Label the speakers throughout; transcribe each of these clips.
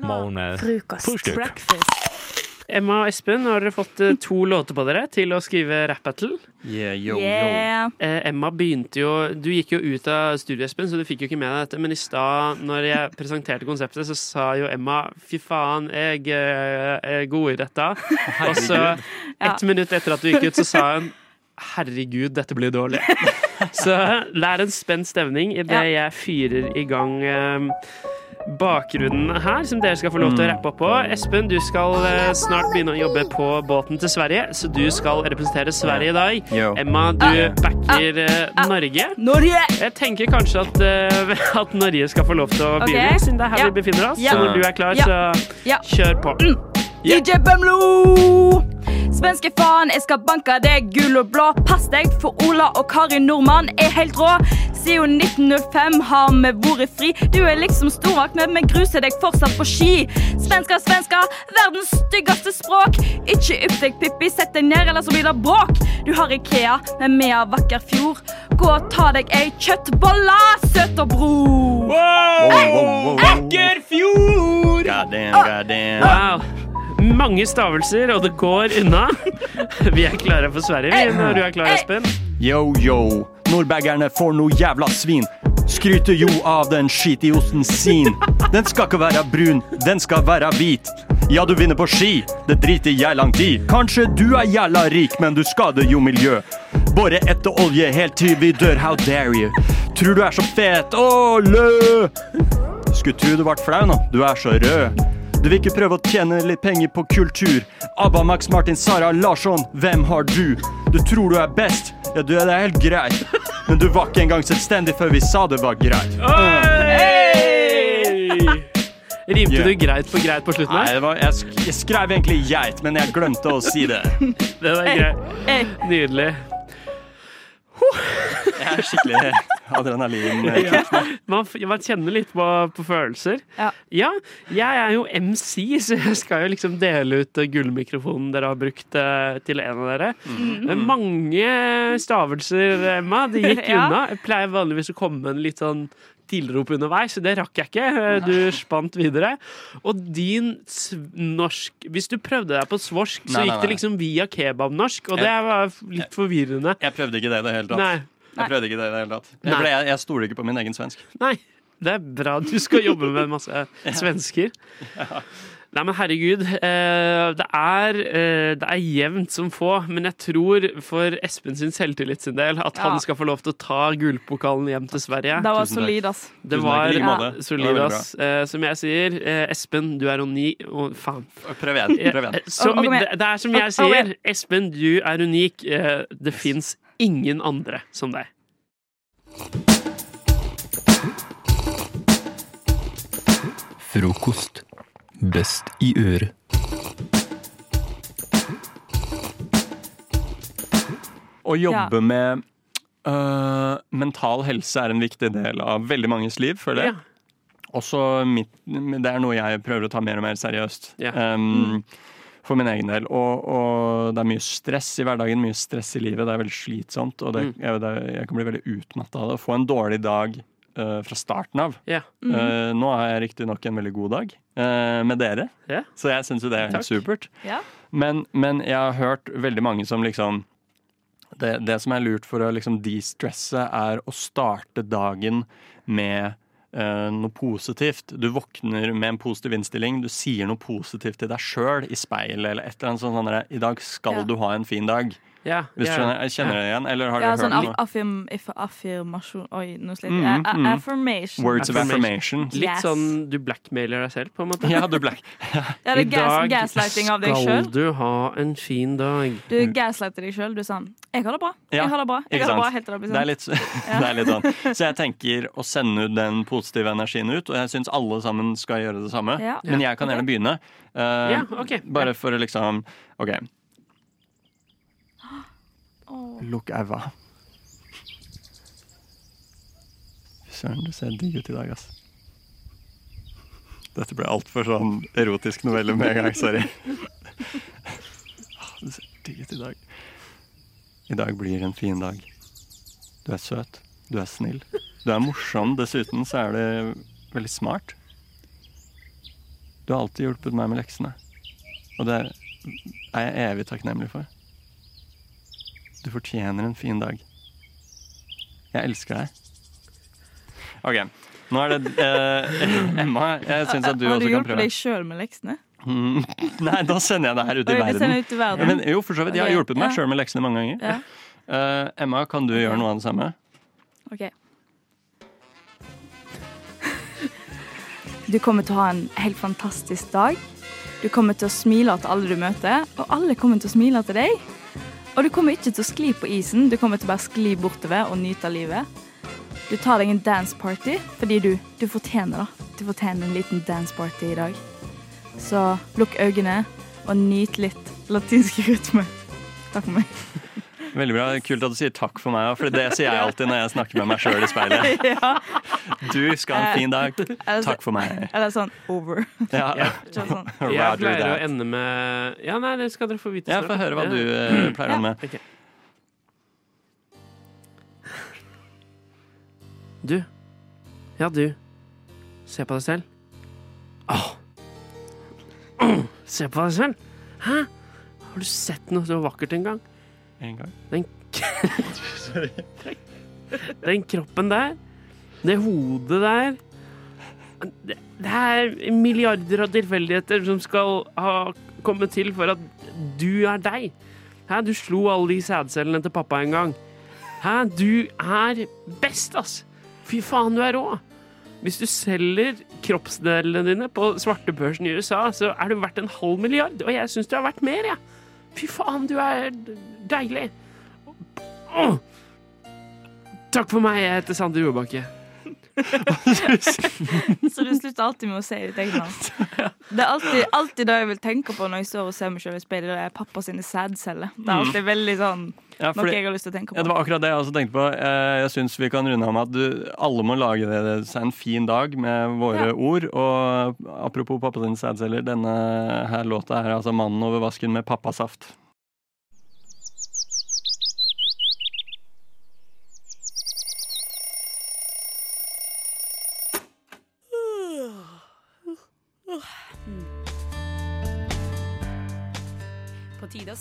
Speaker 1: Morgen,
Speaker 2: Frokost. Breakfast.
Speaker 3: Emma og Espen, har dere fått eh, to låter på dere til å skrive rap-battle.
Speaker 4: Yeah, yo,
Speaker 2: Yeah.
Speaker 3: Eh, Emma begynte jo Du gikk jo ut av studio, Espen, så du fikk jo ikke med deg dette. Men i stad, når jeg presenterte konseptet, så sa jo Emma fy faen, jeg eh, er god i dette. Og så, ett minutt etter at du gikk ut, så sa hun herregud, dette blir dårlig. Så det er en spent stemning idet jeg fyrer i gang eh, bakgrunnen her, som dere skal få lov til å rappe opp på. Espen, du skal eh, snart begynne å jobbe på båten til Sverige, så du skal representere Sverige i dag.
Speaker 4: Yo.
Speaker 3: Emma, du backer eh, Norge.
Speaker 2: Norge!
Speaker 3: Jeg tenker kanskje at, eh, at Norge skal få lov til å begynne, siden det er her vi befinner oss. Så når du er klar, så kjør på.
Speaker 2: DJ Bømlo! Svenske faen, jeg skal banke deg gul og blå. Pass deg, for Ola og Kari Nordmann er helt rå. Siden 1905 har vi vært fri. Du er liksom stormakt, men vi gruser deg fortsatt på ski. Svenska, svenska, verdens styggeste språk. Ikke ypp deg, Pippi, sett deg ned, eller så blir det bråk. Du har Ikea, men vi har vakker fjord. Gå og ta deg ei kjøttbolle, søt og bro.
Speaker 4: Wow, wow, wow.
Speaker 3: Vakker fjord!
Speaker 4: God damn, god damn.
Speaker 3: Wow. Mange stavelser, og det går unna. Vi er klare for Sverige vi, når du er klar, Espen.
Speaker 4: Yo, yo. Nordbaggerne får noe jævla svin. Skryter jo av den skitiosten sin. Den skal ikke være brun, den skal være hvit. Ja, du vinner på ski, det driter jeg langt i. Kanskje du er jævla rik, men du skader jo miljø. Bore etter olje helt til vi dør, how dare you. Tror du er så fet, å lø! Skulle tro du ble flau nå, du er så rød. Du vil ikke prøve å tjene litt penger på kultur. Abba, Max Martin, Sara Larsson, hvem har du? Du tror du er best, ja du er helt greit. Men du var ikke engang selvstendig før vi sa det var greit.
Speaker 3: Rimte
Speaker 4: Yeah.
Speaker 3: du greit på greit på slutten
Speaker 4: Nei, det var, jeg, sk jeg skrev egentlig geit, men jeg glemte å si det.
Speaker 3: Det var greit. Nydelig.
Speaker 4: Jeg er skikkelig adrenalin.
Speaker 3: Ja, man, man kjenner litt på, på følelser.
Speaker 2: Ja.
Speaker 3: Ja, jeg er jo MC, så jeg skal jo liksom dele ut eh, gullmikrofonen dere har brukt eh, til en av dere. Mm. Mange stavelser, Emma. Det gikk
Speaker 2: Ja.
Speaker 3: unna. Jeg pleier vanligvis å komme med en litt sånn tilrop underveis, så det rakk jeg ikke. Eh, Du spant videre. Og din norsk Hvis du prøvde deg på svorsk, så
Speaker 4: Nei, nei,
Speaker 3: gikk det liksom via kebabnorsk, og det var litt forvirrende.
Speaker 4: Jeg prøvde ikke det i det hele tatt.
Speaker 3: Nei.
Speaker 4: Jeg prøvde ikke det i det hele tatt. Jeg, ble, jeg, jeg stoler ikke på min egen svensk.
Speaker 3: Nei, det er bra. Du skal jobbe med masse svensker. Nei, men herregud. eh, Det er, eh, det er jevnt som få, men jeg tror for Espen sin selvtillit sin del at
Speaker 2: Ja.
Speaker 3: han skal få lov til å ta gullpokalen hjem til Sverige.
Speaker 2: Det var solid, ass.
Speaker 3: Det var ja, solid, ass. Eh, Som jeg sier, eh, Espen, du er unik oh, Faen.
Speaker 4: Prøv igjen. Prøv igjen.
Speaker 3: Som, det, det er som jeg sier, Espen, du er unik. Eh, Det fins ingen andre som deg.
Speaker 1: Frokost. Best i øret.
Speaker 4: Å jobbe med øh, mental helse er en viktig del av veldig manges liv, føler jeg.
Speaker 3: Ja.
Speaker 4: Også mitt, det er noe jeg prøver å ta mer og mer seriøst.
Speaker 3: Ja.
Speaker 4: Um, For min egen del. Og, og det er mye stress i hverdagen, mye stress i livet. Det er veldig slitsomt, og det,
Speaker 3: Mm.
Speaker 4: jeg, det, jeg kan bli veldig utmatta av det. Å Få en dårlig dag uh, fra starten av.
Speaker 3: Ja.
Speaker 4: Uh, nå har jeg riktignok en veldig god dag uh, med dere,
Speaker 3: yeah.
Speaker 4: så jeg syns jo det er helt
Speaker 3: Takk.
Speaker 4: supert.
Speaker 2: Yeah.
Speaker 4: Men, men jeg har hørt veldig mange som liksom Det, det som er lurt for å liksom de-stresse, er å starte dagen med noe positivt. Du våkner med en positiv innstilling. Du sier noe positivt til deg sjøl i speilet eller et eller annet sånt. sånn I dag skal
Speaker 2: Ja.
Speaker 4: du ha en fin dag.
Speaker 3: Ja,
Speaker 4: Hvis
Speaker 3: ja.
Speaker 4: du skjønner, jeg kjenner det igjen? Eller har
Speaker 2: Ja, sånn
Speaker 4: hørt
Speaker 2: aff
Speaker 4: noe?
Speaker 2: affirm, if- affirmasjon Oi, nå sliter
Speaker 4: Mm,
Speaker 2: jeg. Mm,
Speaker 4: mm.
Speaker 2: Affirmation.
Speaker 4: Words of
Speaker 3: Affirmation.
Speaker 4: affirmation.
Speaker 3: Litt
Speaker 2: Yes.
Speaker 3: sånn du blackmailer deg selv, på en måte.
Speaker 4: Ja, du black...
Speaker 2: Ja, det er gas, gaslighting av deg
Speaker 3: skal du ha en fin dag.
Speaker 2: Du gaslighter deg sjøl. Du er sånn 'Jeg har det bra. Jeg har det bra. Jeg har det bra helt til det blir
Speaker 4: Det er
Speaker 2: sant.
Speaker 4: litt, det er litt sånn. Så jeg tenker å sende ut den positive energien ut, og jeg syns alle sammen skal gjøre det samme.
Speaker 2: Ja.
Speaker 4: Men jeg kan gjerne begynne. Uh,
Speaker 3: Ja, okay.
Speaker 4: Bare for å liksom OK.
Speaker 2: Åh.
Speaker 4: Lukk æva. Søren, du ser digg ut i dag, ass. Dette ble altfor sånn erotisk novelle med en gang. Sorry. Du ser digg ut i dag. I dag blir en fin dag. Du er søt. Du er snill. Du er morsom. Dessuten så er du veldig smart. Du har alltid hjulpet meg med leksene. Og det er jeg evig takknemlig for. Du fortjener en fin dag. Jeg elsker deg. OK. Nå er det eh, Emma, jeg syns at du
Speaker 2: Har du
Speaker 4: også kan
Speaker 2: hjulpet deg sjøl med leksene?
Speaker 4: Mm, Nei, da sender jeg det her ut i verden.
Speaker 2: ut i verden.
Speaker 4: Ja, men jo, for så vidt. Jeg har hjulpet meg sjøl med leksene mange ganger.
Speaker 2: Ja.
Speaker 4: Eh, Emma, kan du gjøre noe av det samme?
Speaker 2: Ok. Du kommer til å ha en helt fantastisk dag. Du kommer til å smile til alle du møter, og alle kommer til å smile til deg. Og du kommer ikke til å skli på isen, du kommer til å bare skli bortover og nyte av livet. Du tar deg en dance party fordi du, du fortjener det. Du fortjener en liten dance party i dag. Så lukk øynene og nyt litt latinsk rytme. Takk for meg.
Speaker 4: Veldig bra. Kult at du sier takk for meg, for det sier jeg alltid når jeg snakker med meg sjøl i speilet.
Speaker 2: ja.
Speaker 4: Du skal ha en fin dag. Takk for meg.
Speaker 2: eller sånn over.
Speaker 4: Ja.
Speaker 2: ja. sånn.
Speaker 3: Jeg pleier å ende med Ja, nei, det skal dere få vite
Speaker 4: Ja, få høre hva du uh, pleier å ende med.
Speaker 3: Du. Ja, du. Se på deg selv. Åh. Åh, Se på deg selv. Hæ? Har du sett noe så vakkert en gang?
Speaker 4: En gang.
Speaker 3: Den, den kroppen der, det hodet der det, det er milliarder av tilfeldigheter som skal ha kommet til for at du er deg. Hæ, du slo alle de sædcellene til pappa en gang. Hæ, du er best, ass. Fy faen, du er rå. Hvis du selger kroppsdelene dine på svartebørsen i USA, så er du verdt en halv milliard, og jeg syns du er verdt mer, jeg. Fy faen, du er deilig. Takk for meg, jeg heter Sander Jordbakke.
Speaker 2: Så du slutter alltid med å se ditt eget navn. Det er alltid, alltid det jeg vil tenke på når jeg står og ser meg selv i speilet, det er pappa sine sædceller. Det er alltid veldig sånn
Speaker 4: Ja,
Speaker 2: noe jeg har lyst til å tenke
Speaker 4: ja, det var akkurat det jeg også tenkte på. Eh, Jeg syns vi kan runde av med at du, alle må lage det, seg en fin dag med våre
Speaker 2: Ja.
Speaker 4: ord. Og apropos pappa sine sædceller, denne her låta er altså 'Mannen over vasken' med pappasaft.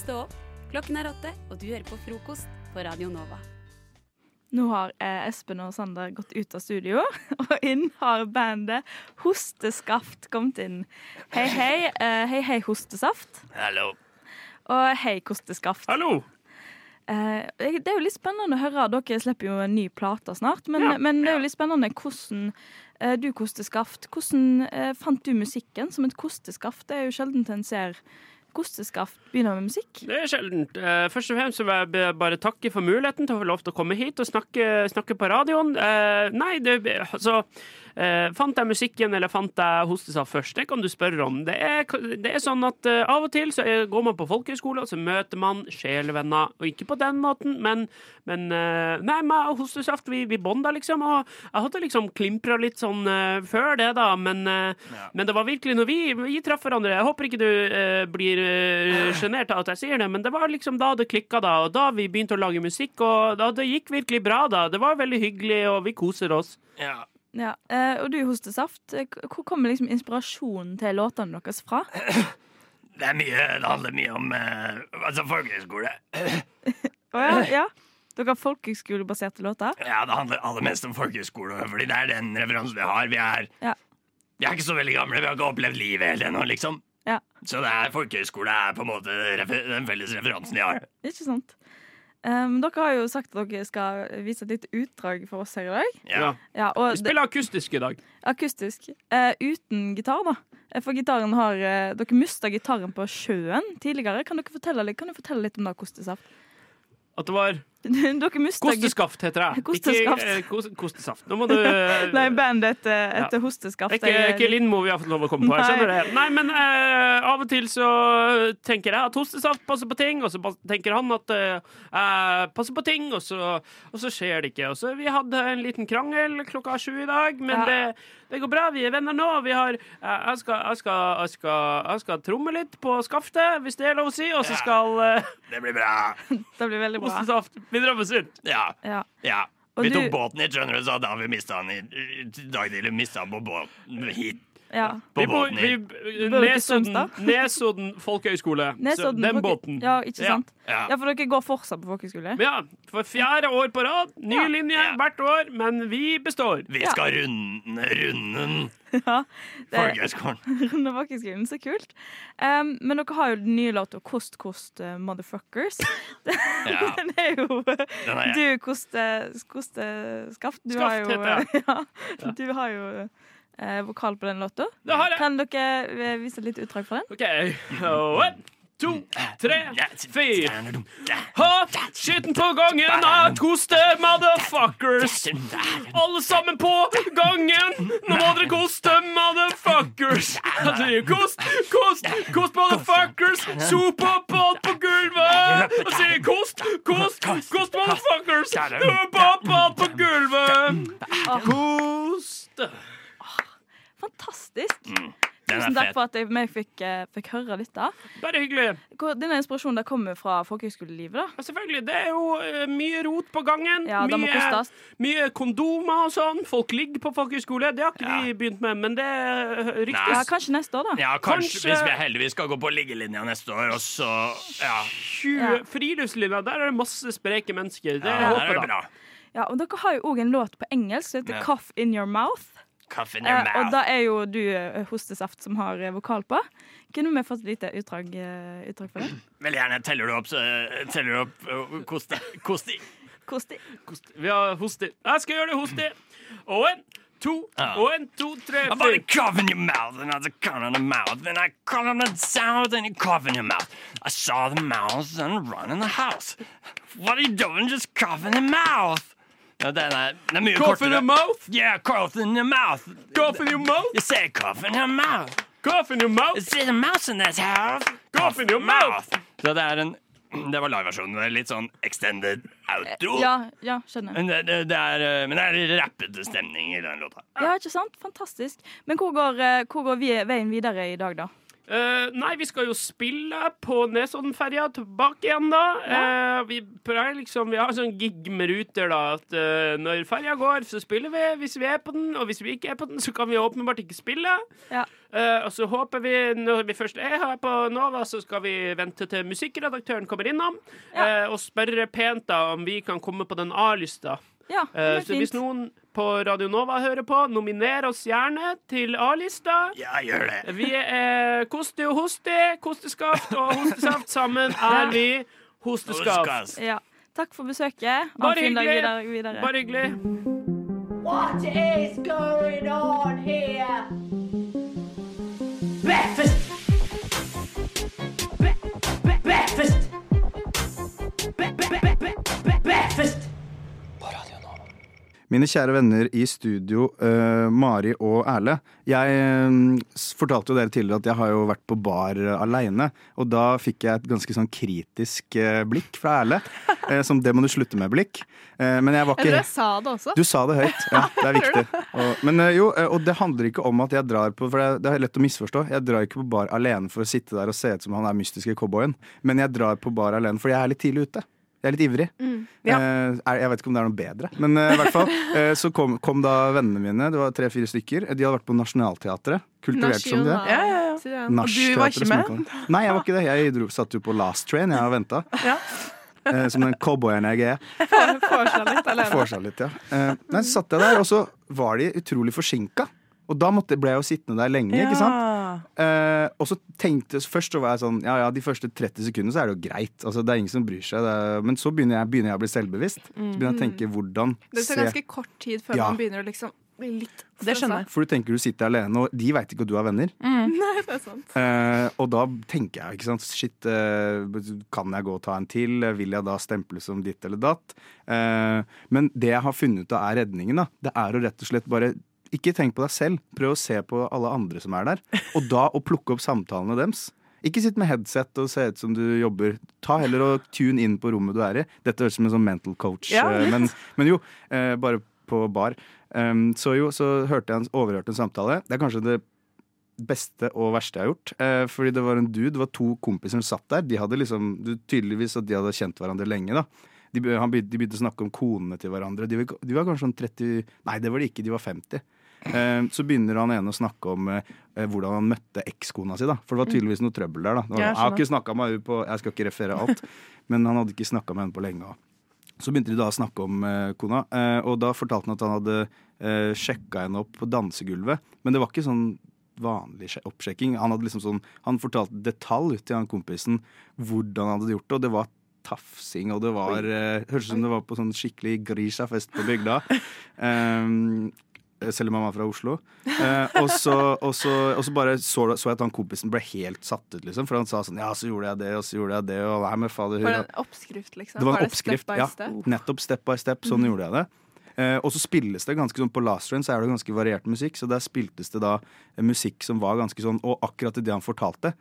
Speaker 5: Stå opp. Klokken er åtte, og du hører på frokost på Radio Nova.
Speaker 2: Nå har eh, Espen og Sander gått ut av studio, og inn har bandet Hosteskaft kommet inn. Hei, hei. eh, hei, hei, Hostesaft.
Speaker 3: Hallo.
Speaker 2: Og hei, Kosteskaft.
Speaker 3: Hallo.
Speaker 2: Eh, det er jo litt spennende å høre. Dere slipper jo en ny plate snart. Men,
Speaker 3: Ja.
Speaker 2: men det er jo litt spennende hvordan eh, du, Kosteskaft, hvordan eh, fant du musikken som et kosteskaft? Det er jo sjelden en ser kosteskaft begynne med musikk.
Speaker 3: Det er sjeldent. Eh, Først og fremst vil jeg bare takke for muligheten til å få lov til å komme hit og snakke, snakke på radioen. Eh, nei, det, altså eh, Fant jeg musikken, eller fant jeg hostesaft først? Det kan du spørre om. Det er, det er sånn at eh, av og til så er, går man på folkehøyskole, og så møter man sjelevenner. Og ikke på den måten, men, men eh, Nei, meg og hostesaft, vi, vi bonda, liksom. Og jeg hadde liksom klimpra litt sånn eh, før det, da, men, eh, men det var virkelig når vi, vi traff hverandre Jeg håper ikke du eh, blir sjenert av at jeg sier det, men det var liksom da det klikka, da. Og da vi begynte å lage musikk, og da det gikk virkelig bra, da. Det var veldig hyggelig, og vi koser oss.
Speaker 2: Ja, eh, Og du, Hostesaft, eh, hvor kommer liksom inspirasjonen til låtene deres fra?
Speaker 6: Det er mye, det handler mye om eh, altså folkehøyskole.
Speaker 2: Å ja, ja. Dere har folkehøyskolebaserte låter?
Speaker 6: Ja, det handler aller mest om folkehøyskole, fordi det er den referansen vi har. Vi er,
Speaker 2: Ja.
Speaker 6: vi er ikke så veldig gamle, vi har ikke opplevd livet helt ennå, liksom.
Speaker 2: Ja.
Speaker 6: Så det er folkehøyskole er på en måte den felles referansen vi har.
Speaker 2: Ikke sant? Um, dere har jo sagt at dere skal vise et lite utdrag for oss her i dag.
Speaker 6: Ja.
Speaker 2: Ja, og
Speaker 3: Vi spiller akustisk i dag.
Speaker 2: akustisk. Uh, uten gitar, da. Eh, For gitaren har uh, Dere mista gitaren på sjøen tidligere. Kan dere fortelle kan du fortelle litt om det, Kostesaft?
Speaker 3: At det var
Speaker 2: dere mista
Speaker 3: Kosteskaft, heter det.
Speaker 2: Kosteskaft.
Speaker 3: Ikke eh, kos kostesaft. Nå må du eh,
Speaker 2: Nei, bandet etter, etter Hosteskaft.
Speaker 3: Er ikke, ikke Lindmo vi har fått lov å komme på. Jeg skjønner det. Nei, men eh, av og til så tenker jeg at hostesaft passer på ting, og så tenker han at eh, passer på ting, og så, og så skjer det ikke. Og så Vi hadde en liten krangel klokka sju i dag, men
Speaker 2: Ja.
Speaker 3: det, det går bra. Vi er venner nå. Vi har, eh, jeg, skal, jeg, skal, jeg, skal, jeg skal tromme litt på skaftet, hvis det er lov å si, og så skal
Speaker 6: Det blir bra.
Speaker 2: Det blir veldig bra.
Speaker 3: hostesaft begynne å ut!
Speaker 6: Ja.
Speaker 2: Ja.
Speaker 6: ja.
Speaker 2: Og
Speaker 6: Vi
Speaker 2: du-
Speaker 6: båten hit, skjønner du, så da har vi mista han i i dag tidlig. Mista han på båten hit.
Speaker 2: Ja.
Speaker 3: Vi bor vi, Nesodden? Nesodden folkehøgskole.
Speaker 2: Nesodden
Speaker 3: den båten.
Speaker 2: Ja, ikke sant?
Speaker 6: Ja.
Speaker 2: Ja, for dere går fortsatt på folkehøyskole?
Speaker 3: Ja, for fjerde år på rad. Ny
Speaker 2: Ja.
Speaker 3: linje
Speaker 6: Ja.
Speaker 3: hvert år, men vi består.
Speaker 6: Vi skal runde runden
Speaker 2: Ja,
Speaker 6: folkehøgskolen.
Speaker 2: runde folkehøyskolen. Så kult. Um, men dere har jo den nye låta 'Kost, kost, uh, motherfuckers'.
Speaker 6: Ja.
Speaker 2: Den er jo
Speaker 6: Den er
Speaker 2: Du, koste, Skaft, Du
Speaker 3: Skaft
Speaker 2: har jo,
Speaker 3: heter
Speaker 2: ja, du har jo vokal på den låta. Kan dere eh, vise litt utdrag fra den?
Speaker 3: OK. Og en, to, tre, fire. Ha skitten på gangen av koste motherfuckers. Alle sammen på gangen! Nå må dere koste motherfuckers. Kost, kost, kost motherfuckers. Sop opp alt på gulvet. Og sier kost, kost, kost motherfuckers. Sop opp alt på gulvet. Kost.
Speaker 2: Fantastisk!
Speaker 6: Mm.
Speaker 2: Tusen takk for at jeg, vi fikk, eh, fikk høre dette.
Speaker 3: Bare hyggelig.
Speaker 2: Hvor- Denne inspirasjonen der kommer fra folkehøyskolelivet. da
Speaker 3: Ja, selvfølgelig. Det er jo eh, mye rot på gangen.
Speaker 2: Ja, det må
Speaker 3: mye,
Speaker 2: kostes.
Speaker 3: mye kondomer og sånn. Folk ligger på folkehøyskole. Det har ikke vi begynt med, men det ryktes.
Speaker 2: Ja. Kanskje neste år, da.
Speaker 6: Ja, kanskje,
Speaker 3: Kanskje-
Speaker 6: hvis vi heldigvis skal gå på liggelinja neste år, og så Ja,
Speaker 3: 20 Friluftslinja, der er det masse spreke mennesker. Det
Speaker 6: ja håper er
Speaker 3: da.
Speaker 6: bra.
Speaker 2: Ja, og Dere har jo òg en låt på engelsk som heter
Speaker 6: Ja.
Speaker 2: 'Cough In Your Mouth'.
Speaker 6: Kaffe in your
Speaker 2: mouth. og da er jo du eh, Hostesaft som har eh, vokal på. Kunne vi fått et lite utdrag, eh, utdrag for det?
Speaker 6: Veldig gjerne. Teller du opp, så teller du opp uh, koste, kosti.
Speaker 2: Kosti.
Speaker 3: Kost- Vi har hosti. Jeg skal gjøre det hosti. Og en, to,
Speaker 6: Ja.
Speaker 3: og en, to, tre,
Speaker 6: I bought a cough in your mouth, and I was a cough in the mouth, and I cough in the sound, and you cough in your mouth. I saw the mouse and run in the house. What are you doing? Just cough in the mouth. Ja, den er, den er mye
Speaker 3: Cough in
Speaker 6: kortere.
Speaker 3: your mouth.
Speaker 6: Yeah, cough in your mouth.
Speaker 3: Cough in your mouth.
Speaker 6: You say cough in your mouth.
Speaker 3: Cough in your mouth.
Speaker 6: Is there a mouse in this house?
Speaker 3: Cough in your mouth.
Speaker 6: Så det er en Det var liveversjonen. Det er Litt sånn extended outro.
Speaker 2: Ja, ja, skjønner.
Speaker 6: Men det, det, det er, eh, men det er rappete stemning i den låta.
Speaker 2: Ja, ikke sant? Fantastisk. Men hvor går, eh, hvor går vi, veien videre i dag, da?
Speaker 3: Eh, nei, vi skal jo spille på Nesoddenferja tilbake igjen, da. Uh, vi pleier liksom Vi har sånn gig med Ruter, da. At uh, når ferja går, så spiller vi hvis vi er på den. Og hvis vi ikke er på den, så kan vi åpenbart ikke spille.
Speaker 2: Ja.
Speaker 3: Og så håper vi, når vi først er her på Nova, så skal vi vente til musikkredaktøren kommer innom.
Speaker 2: Ja.
Speaker 3: og spørre pent da om vi kan komme på den A-lista.
Speaker 2: Ja,
Speaker 3: så hvis noen på Radio Nova hører på, nominer oss gjerne til A-lista.
Speaker 6: Ja, gjør det.
Speaker 3: Vi er Koste og Hoste, Kosteskaft og Hostesaft. Sammen er vi Hosteskaft.
Speaker 6: Hosteskaft.
Speaker 2: Ja. Takk for besøket. Ha
Speaker 3: Bare hyggelig.
Speaker 2: videre. videre.
Speaker 3: Bare hyggelig.
Speaker 7: What is going on here?
Speaker 8: Mine kjære venner i studio, uh, Mari og Erle. Jeg uh, fortalte jo dere tidligere at jeg har jo vært på bar uh, aleine. Og da fikk jeg et ganske sånn kritisk uh, blikk fra Erle. eh, som 'det må du slutte med' blikk. Eh, men jeg var
Speaker 9: Jeg tror jeg sa det også.
Speaker 8: Du sa det høyt. Ja, det er viktig. Og, men eh, jo, eh, og det handler ikke om at jeg drar på For det er, det er lett å misforstå. Jeg drar ikke på bar alene for å sitte der og se ut som han er mystiske cowboyen. Men jeg drar på bar alene fordi jeg er litt tidlig ute. Jeg er litt ivrig.
Speaker 9: ja.
Speaker 8: Eh, er- jeg vet ikke om det er noe bedre, men eh, i hvert fall. Eh, så kom, kom da vennene mine, det var tre-fire stykker. De hadde vært på Nationaltheatret. Kulturert som de er.
Speaker 9: Ja, ja, ja.
Speaker 10: Og du var ikke med?
Speaker 8: Nei, jeg var ikke det. Jeg dro, satt jo på last train, jeg og venta.
Speaker 10: Ja.
Speaker 8: Eh, som den cowboyen jeg er.
Speaker 10: Får seg litt alene.
Speaker 8: Får seg litt, ja. Eh, nei, så satt jeg der, og så var de utrolig forsinka. Og da måtte, ble jeg jo sittende der lenge, ikke sant? Eh, og så tenkte Først så var jeg sånn Ja ja, de første 30 sekundene så er det jo greit. Altså Det er ingen som bryr seg. Det er, men så begynner jeg, begynner jeg å bli selvbevisst. Så begynner jeg å tenke hvordan
Speaker 10: Det tar ganske kort tid før
Speaker 8: Ja.
Speaker 10: man begynner å liksom bli litt
Speaker 9: Det skjønner jeg.
Speaker 8: For du tenker du sitter alene, og de veit ikke at du har venner.
Speaker 10: Nei, det er sant.
Speaker 8: Eh, og da tenker jeg, ikke sant, shit, eh, kan jeg gå og ta en til? Vil jeg da stemple som ditt eller datt? Eh, men det jeg har funnet ut av er redningen, da. Det er å rett og slett bare ikke tenk på deg selv, prøv å se på alle andre som er der. Og da å plukke opp samtalene deres. Ikke sitt med headset og se ut som du jobber. Ta heller og tune inn på rommet du er i. Dette høres ut som en sånn mental coach,
Speaker 10: Ja.
Speaker 8: eh, men, men jo, eh, bare på bar. Um, så jo, så hørte jeg en, overhørte en samtale. Det er kanskje det beste og verste jeg har gjort. Eh, fordi det var en dude, det var to kompiser som satt der. De hadde liksom, du, Tydeligvis at de hadde kjent hverandre lenge. da. De, han begynte, de begynte å snakke om konene til hverandre. De var, de var kanskje sånn 30 Nei, det var de ikke, de var 50. Eh, så begynner han ene å snakke om eh, hvordan han møtte ekskona si. da For det var tydeligvis noe trøbbel der. da det var,
Speaker 9: jeg
Speaker 8: har ikke snakket med henne på Jeg skal ikke referere alt, men han hadde ikke snakka med henne på lenge. Så begynte de da å snakke om eh, kona, og da fortalte han at han hadde sjekka henne opp på dansegulvet. Men det var ikke sånn vanlig oppsjekking. Han hadde liksom sånn Han fortalte detalj til han kompisen hvordan han hadde gjort det, og det var tafsing, og det var Hørtes ut som det var på sånn skikkelig Grisha-fest på bygda. Um, selv om han var fra Oslo. Eh, og, så, og, så, og så bare så, så jeg at han kompisen ble helt satt ut, liksom. For han sa sånn Ja, så gjorde jeg det, og så gjorde jeg det, og nei, men fader
Speaker 10: Var det en oppskrift, liksom?
Speaker 8: Det var en
Speaker 10: step
Speaker 8: oppskrift,
Speaker 10: by
Speaker 8: ja.
Speaker 10: step?
Speaker 8: Nettopp step by step. Sånn gjorde jeg det. Eh, og så spilles det ganske sånn På Last Run så er det ganske variert musikk, så der spiltes det da eh, musikk som var ganske sånn Og akkurat i det han fortalte,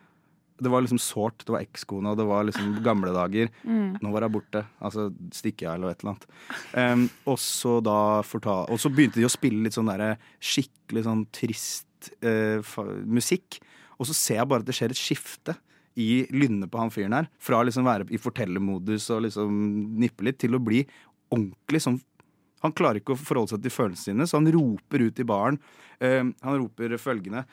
Speaker 8: det var liksom sårt. Det var ekskone, og det var liksom gamle dager.
Speaker 9: Mm.
Speaker 8: Nå var hun borte. Altså stikker jeg, eller et eller annet. Um, og så da fortal, Og så begynte de å spille litt sånn der, skikkelig sånn trist uh, musikk. Og så ser jeg bare at det skjer et skifte i lynnet på han fyren her. Fra liksom være i fortellermodus og liksom nippe litt, til å bli ordentlig sånn han klarer ikke å forholde seg til følelsene sine, så han roper ut i baren. Uh, han roper følgende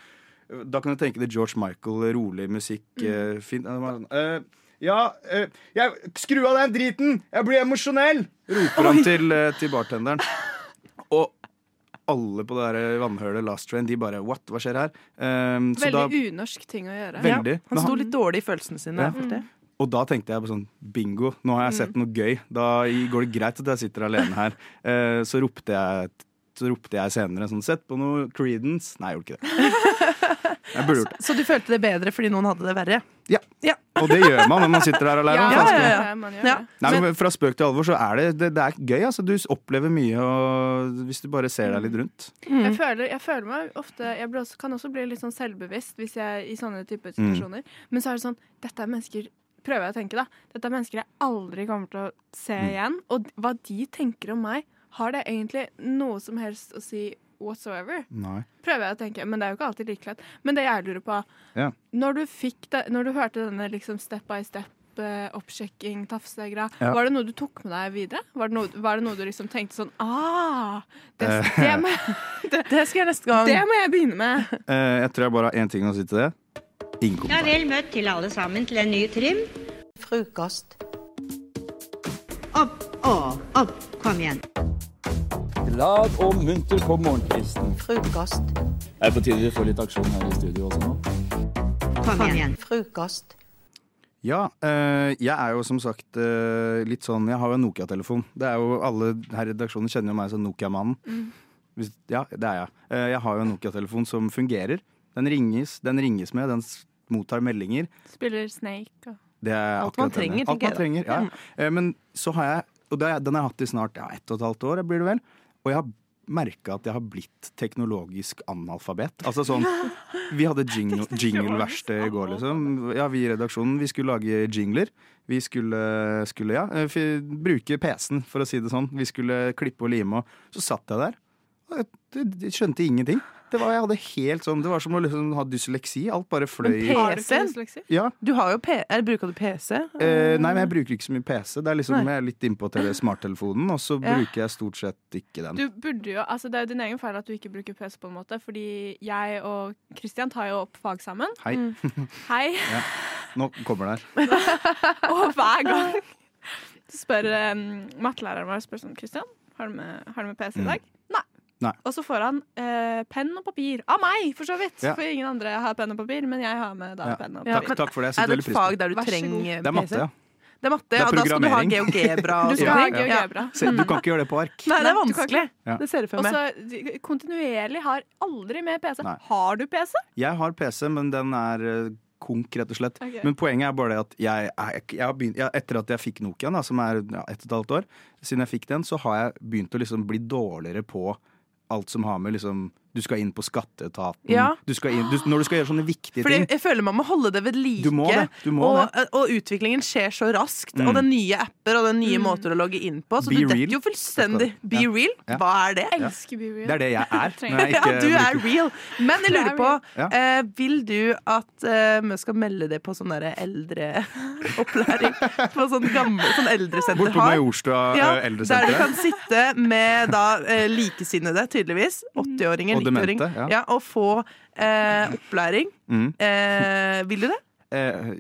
Speaker 8: Da kan du tenke deg George Michael, rolig musikk, Mm. Han var sånn, eh, ja, eh, jeg, skru av den driten! Jeg blir emosjonell! Roper han til, eh, til bartenderen. Og alle på det der vannhølet Last Train, de bare What? Hva skjer her? Um, så
Speaker 10: Veldig
Speaker 8: da,
Speaker 10: unorsk ting å gjøre.
Speaker 8: Veldig.
Speaker 9: Han sto litt dårlig i følelsene sine.
Speaker 8: Ja.
Speaker 9: for
Speaker 8: og da tenkte jeg på sånn bingo, nå har jeg sett noe gøy. Da går det greit at jeg sitter alene her. Uh, så ropte jeg så ropte jeg senere sånn Sett på noe Creedence. Nei, jeg gjorde ikke det. Jeg burde gjort det.
Speaker 9: Så du følte det bedre fordi noen hadde det verre?
Speaker 8: Ja.
Speaker 9: Ja.
Speaker 8: Og det gjør man når man sitter der alene.
Speaker 10: Ja,
Speaker 9: ja, ja.
Speaker 8: Nei, men Fra spøk til alvor så er det, det, det er gøy. Altså. Du opplever mye og, hvis du bare ser deg litt rundt.
Speaker 10: Jeg, føler, jeg føler meg ofte Jeg blir også, kan også bli litt sånn selvbevisst hvis jeg i sånne typer
Speaker 8: Mm.
Speaker 10: situasjoner. Men så er det sånn Dette er mennesker Prøver jeg å tenke, da. Dette er mennesker jeg aldri kommer til å se
Speaker 8: Mm.
Speaker 10: igjen. Og hva de tenker om meg, har det egentlig noe som helst å si whatsoever?
Speaker 8: Nei.
Speaker 10: Prøver jeg å tenke, men det er jo ikke alltid like lett. Men det jeg lurer på,
Speaker 8: Ja.
Speaker 10: når du fikk det, når du hørte denne liksom step by step oppsjekking, tafsegreia,
Speaker 8: Ja.
Speaker 10: var det noe du tok med deg videre? Var det noe, var det noe du liksom tenkte sånn Ah! Det,
Speaker 8: Eh.
Speaker 10: det, må,
Speaker 9: Det skal jeg neste gang.
Speaker 10: det må jeg begynne med.
Speaker 8: Eh, jeg tror jeg bare har én ting å si til det. Ingen
Speaker 11: Ja,
Speaker 8: kommentar.
Speaker 11: vel møtt til alle sammen til en ny trim.
Speaker 12: Frokost.
Speaker 11: Opp og opp. Kom igjen.
Speaker 4: Glad og munter på morgenkvisten.
Speaker 12: Frokost.
Speaker 4: Er på tide vi får litt aksjon her i studio også nå?
Speaker 11: Kom igjen.
Speaker 12: Frokost.
Speaker 8: Ja, eh, jeg er jo som sagt eh, litt sånn Jeg har jo en Nokia-telefon. Det er jo Alle her i redaksjonen kjenner jo meg som Nokia-mannen. Mm. Ja, det er jeg. Eh, jeg har jo en Nokia-telefon som fungerer. Den ringes, den ringes med, den mottar meldinger.
Speaker 10: Spiller Snake og
Speaker 8: Det er
Speaker 9: Alt man trenger,
Speaker 8: Alt
Speaker 9: tenker
Speaker 8: man trenger,
Speaker 9: jeg da.
Speaker 8: ja. Eh, Men så har jeg Og det, den har jeg hatt i snart ja, ett og et halvt år, blir det vel. Og jeg har merka at jeg har blitt teknologisk analfabet. Altså sånn Vi hadde jingle, jingle-verksted i går, liksom. Ja, vi i redaksjonen vi skulle lage jingler. Vi skulle, skulle ja, eh, bruke PC-en, for å si det sånn. Vi skulle klippe og lime, og så satt jeg der. Og jeg, jeg, skjønte ingenting. Det var, jeg hadde helt sånn, det var som å liksom ha dysleksi. Alt bare fløy
Speaker 9: Men PC-en?
Speaker 8: Ja,
Speaker 9: Du har jo P er, Bruker du PC?
Speaker 8: Eh, nei, men jeg bruker ikke så mye PC. Det er liksom,
Speaker 9: Nei.
Speaker 8: Jeg er litt innpå tele- smarttelefonen, og så
Speaker 9: Ja.
Speaker 8: bruker jeg stort sett ikke den.
Speaker 10: Du burde jo, altså Det er jo din egen feil at du ikke bruker PC på en måte. Fordi jeg og Kristian tar jo opp fag sammen.
Speaker 8: Hei,
Speaker 10: Hei.
Speaker 8: nå kommer det her.
Speaker 10: Og hver gang så spør um, mattelæreren vår spør sånn Kristian, har du med, har du med PC i dag?
Speaker 8: Mm. Nei.
Speaker 10: Og så får han eh, penn og papir. Av meg, for så vidt!
Speaker 8: Ja.
Speaker 10: For ingen andre har penn og papir, men jeg har med da
Speaker 8: Ja.
Speaker 10: penn og
Speaker 9: Ja,
Speaker 10: papir.
Speaker 8: Takk, takk for det.
Speaker 9: Er det et fag der du trenger.
Speaker 8: Det er matte, ja.
Speaker 9: Det er matte,
Speaker 8: Det er
Speaker 9: ja, da skal du ha. GeoGebra
Speaker 10: Du skal.
Speaker 9: Ja.
Speaker 10: GeoGebra.
Speaker 8: Du kan ikke gjøre det på ark.
Speaker 9: Nei, det er
Speaker 10: Nei,
Speaker 9: vanskelig.
Speaker 8: Ja.
Speaker 9: Det ser du for
Speaker 10: Og
Speaker 9: meg.
Speaker 10: så kontinuerlig har aldri med PC.
Speaker 8: Nei.
Speaker 10: Har du PC?
Speaker 8: Jeg har PC, men den er eh, konk, rett og slett.
Speaker 10: Okay.
Speaker 8: Men poenget er bare det at jeg, jeg, jeg begynt, ja, etter at jeg fikk Nokiaen, da, som er ja, ett og et halvt år, siden jeg fikk den, så har jeg begynt å liksom bli dårligere på alt som har med liksom Du skal inn på skatteetaten.
Speaker 9: Ja.
Speaker 8: Du skal inn, du, når du skal gjøre sånne viktige
Speaker 9: Fordi
Speaker 8: ting.
Speaker 9: jeg føler man må holde det ved like.
Speaker 8: Du må det. Du må
Speaker 9: og,
Speaker 8: det.
Speaker 9: og utviklingen skjer så raskt.
Speaker 8: Mm.
Speaker 9: Og det er nye apper og det er nye måter å logge inn på. Så
Speaker 8: Be
Speaker 9: du detter jo fullstendig. Be
Speaker 8: Ja.
Speaker 9: real?
Speaker 8: Ja.
Speaker 9: Hva er det?
Speaker 10: Jeg elsker Be Real.
Speaker 8: Det er det jeg er. Jeg ikke, Ja,
Speaker 9: du er real. Men jeg
Speaker 10: er
Speaker 9: lurer på, eh, vil du at eh, vi skal melde det på sånn derre eldreopplæring? på sånn gammel sånn eldresenter
Speaker 8: Bort på? Majorstua
Speaker 9: Ja,
Speaker 8: eh,
Speaker 9: der du kan sitte med da uh, likesinnede, tydeligvis. 80-åringer,
Speaker 8: Og
Speaker 9: tiåring
Speaker 8: demente, ja.
Speaker 9: ja, og få eh, opplæring.
Speaker 8: Mm.
Speaker 9: Eh, vil du det?
Speaker 8: Eh,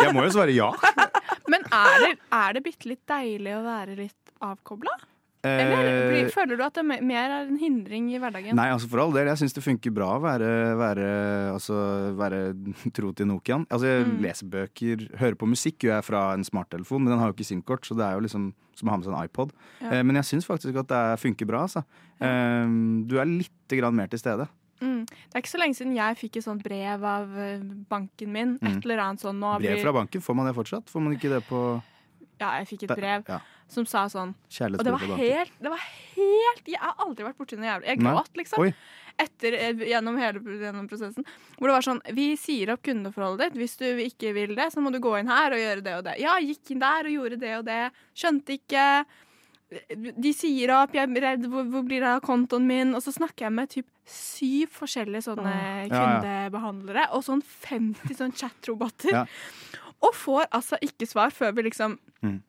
Speaker 8: jeg må jo svare ja.
Speaker 10: Men er det, er det bitte litt deilig å være litt avkobla? Eller
Speaker 8: Eh,
Speaker 10: blir, føler du at det mer er en hindring i hverdagen?
Speaker 8: Nei, altså for all del. Jeg syns det funker bra å være, være, altså, være tro til Nokian. Altså, jeg
Speaker 10: Mm.
Speaker 8: leser bøker, hører på musikk gjør jeg fra en smarttelefon, men den har jo ikke SIM-kort, så det er jo liksom som å ha med seg en iPod.
Speaker 10: Ja.
Speaker 8: Eh, men jeg syns faktisk at det er, funker bra, altså. Eh, du er lite grann mer til stede.
Speaker 10: Mm. Det er ikke så lenge siden jeg fikk et sånt brev av eh, banken min.
Speaker 8: Mm.
Speaker 10: Et eller annet sånn nå
Speaker 8: Brev fra banken, får man det fortsatt? Får man ikke det på
Speaker 10: Ja, jeg fikk et brev
Speaker 8: ja.
Speaker 10: som sa sånn Og det var helt, det var helt Jeg har aldri vært borti noe jævlig. Jeg gråt, liksom.
Speaker 8: Oi.
Speaker 10: Etter, eh, gjennom hele gjennom prosessen. Hvor det var sånn Vi sier opp kundeforholdet ditt. Hvis du ikke vil det, så må du gå inn her og gjøre det og det. Ja, gikk inn der og gjorde det og det. Skjønte ikke. De sier opp, jeg er redd, hvor, hvor blir det av kontoen min? Og så snakker jeg med typ syv forskjellige sånne kundebehandlere, og sånn 50 sånn chatroboter.
Speaker 8: Ja.
Speaker 10: Og får altså ikke svar før vi liksom
Speaker 8: Mm.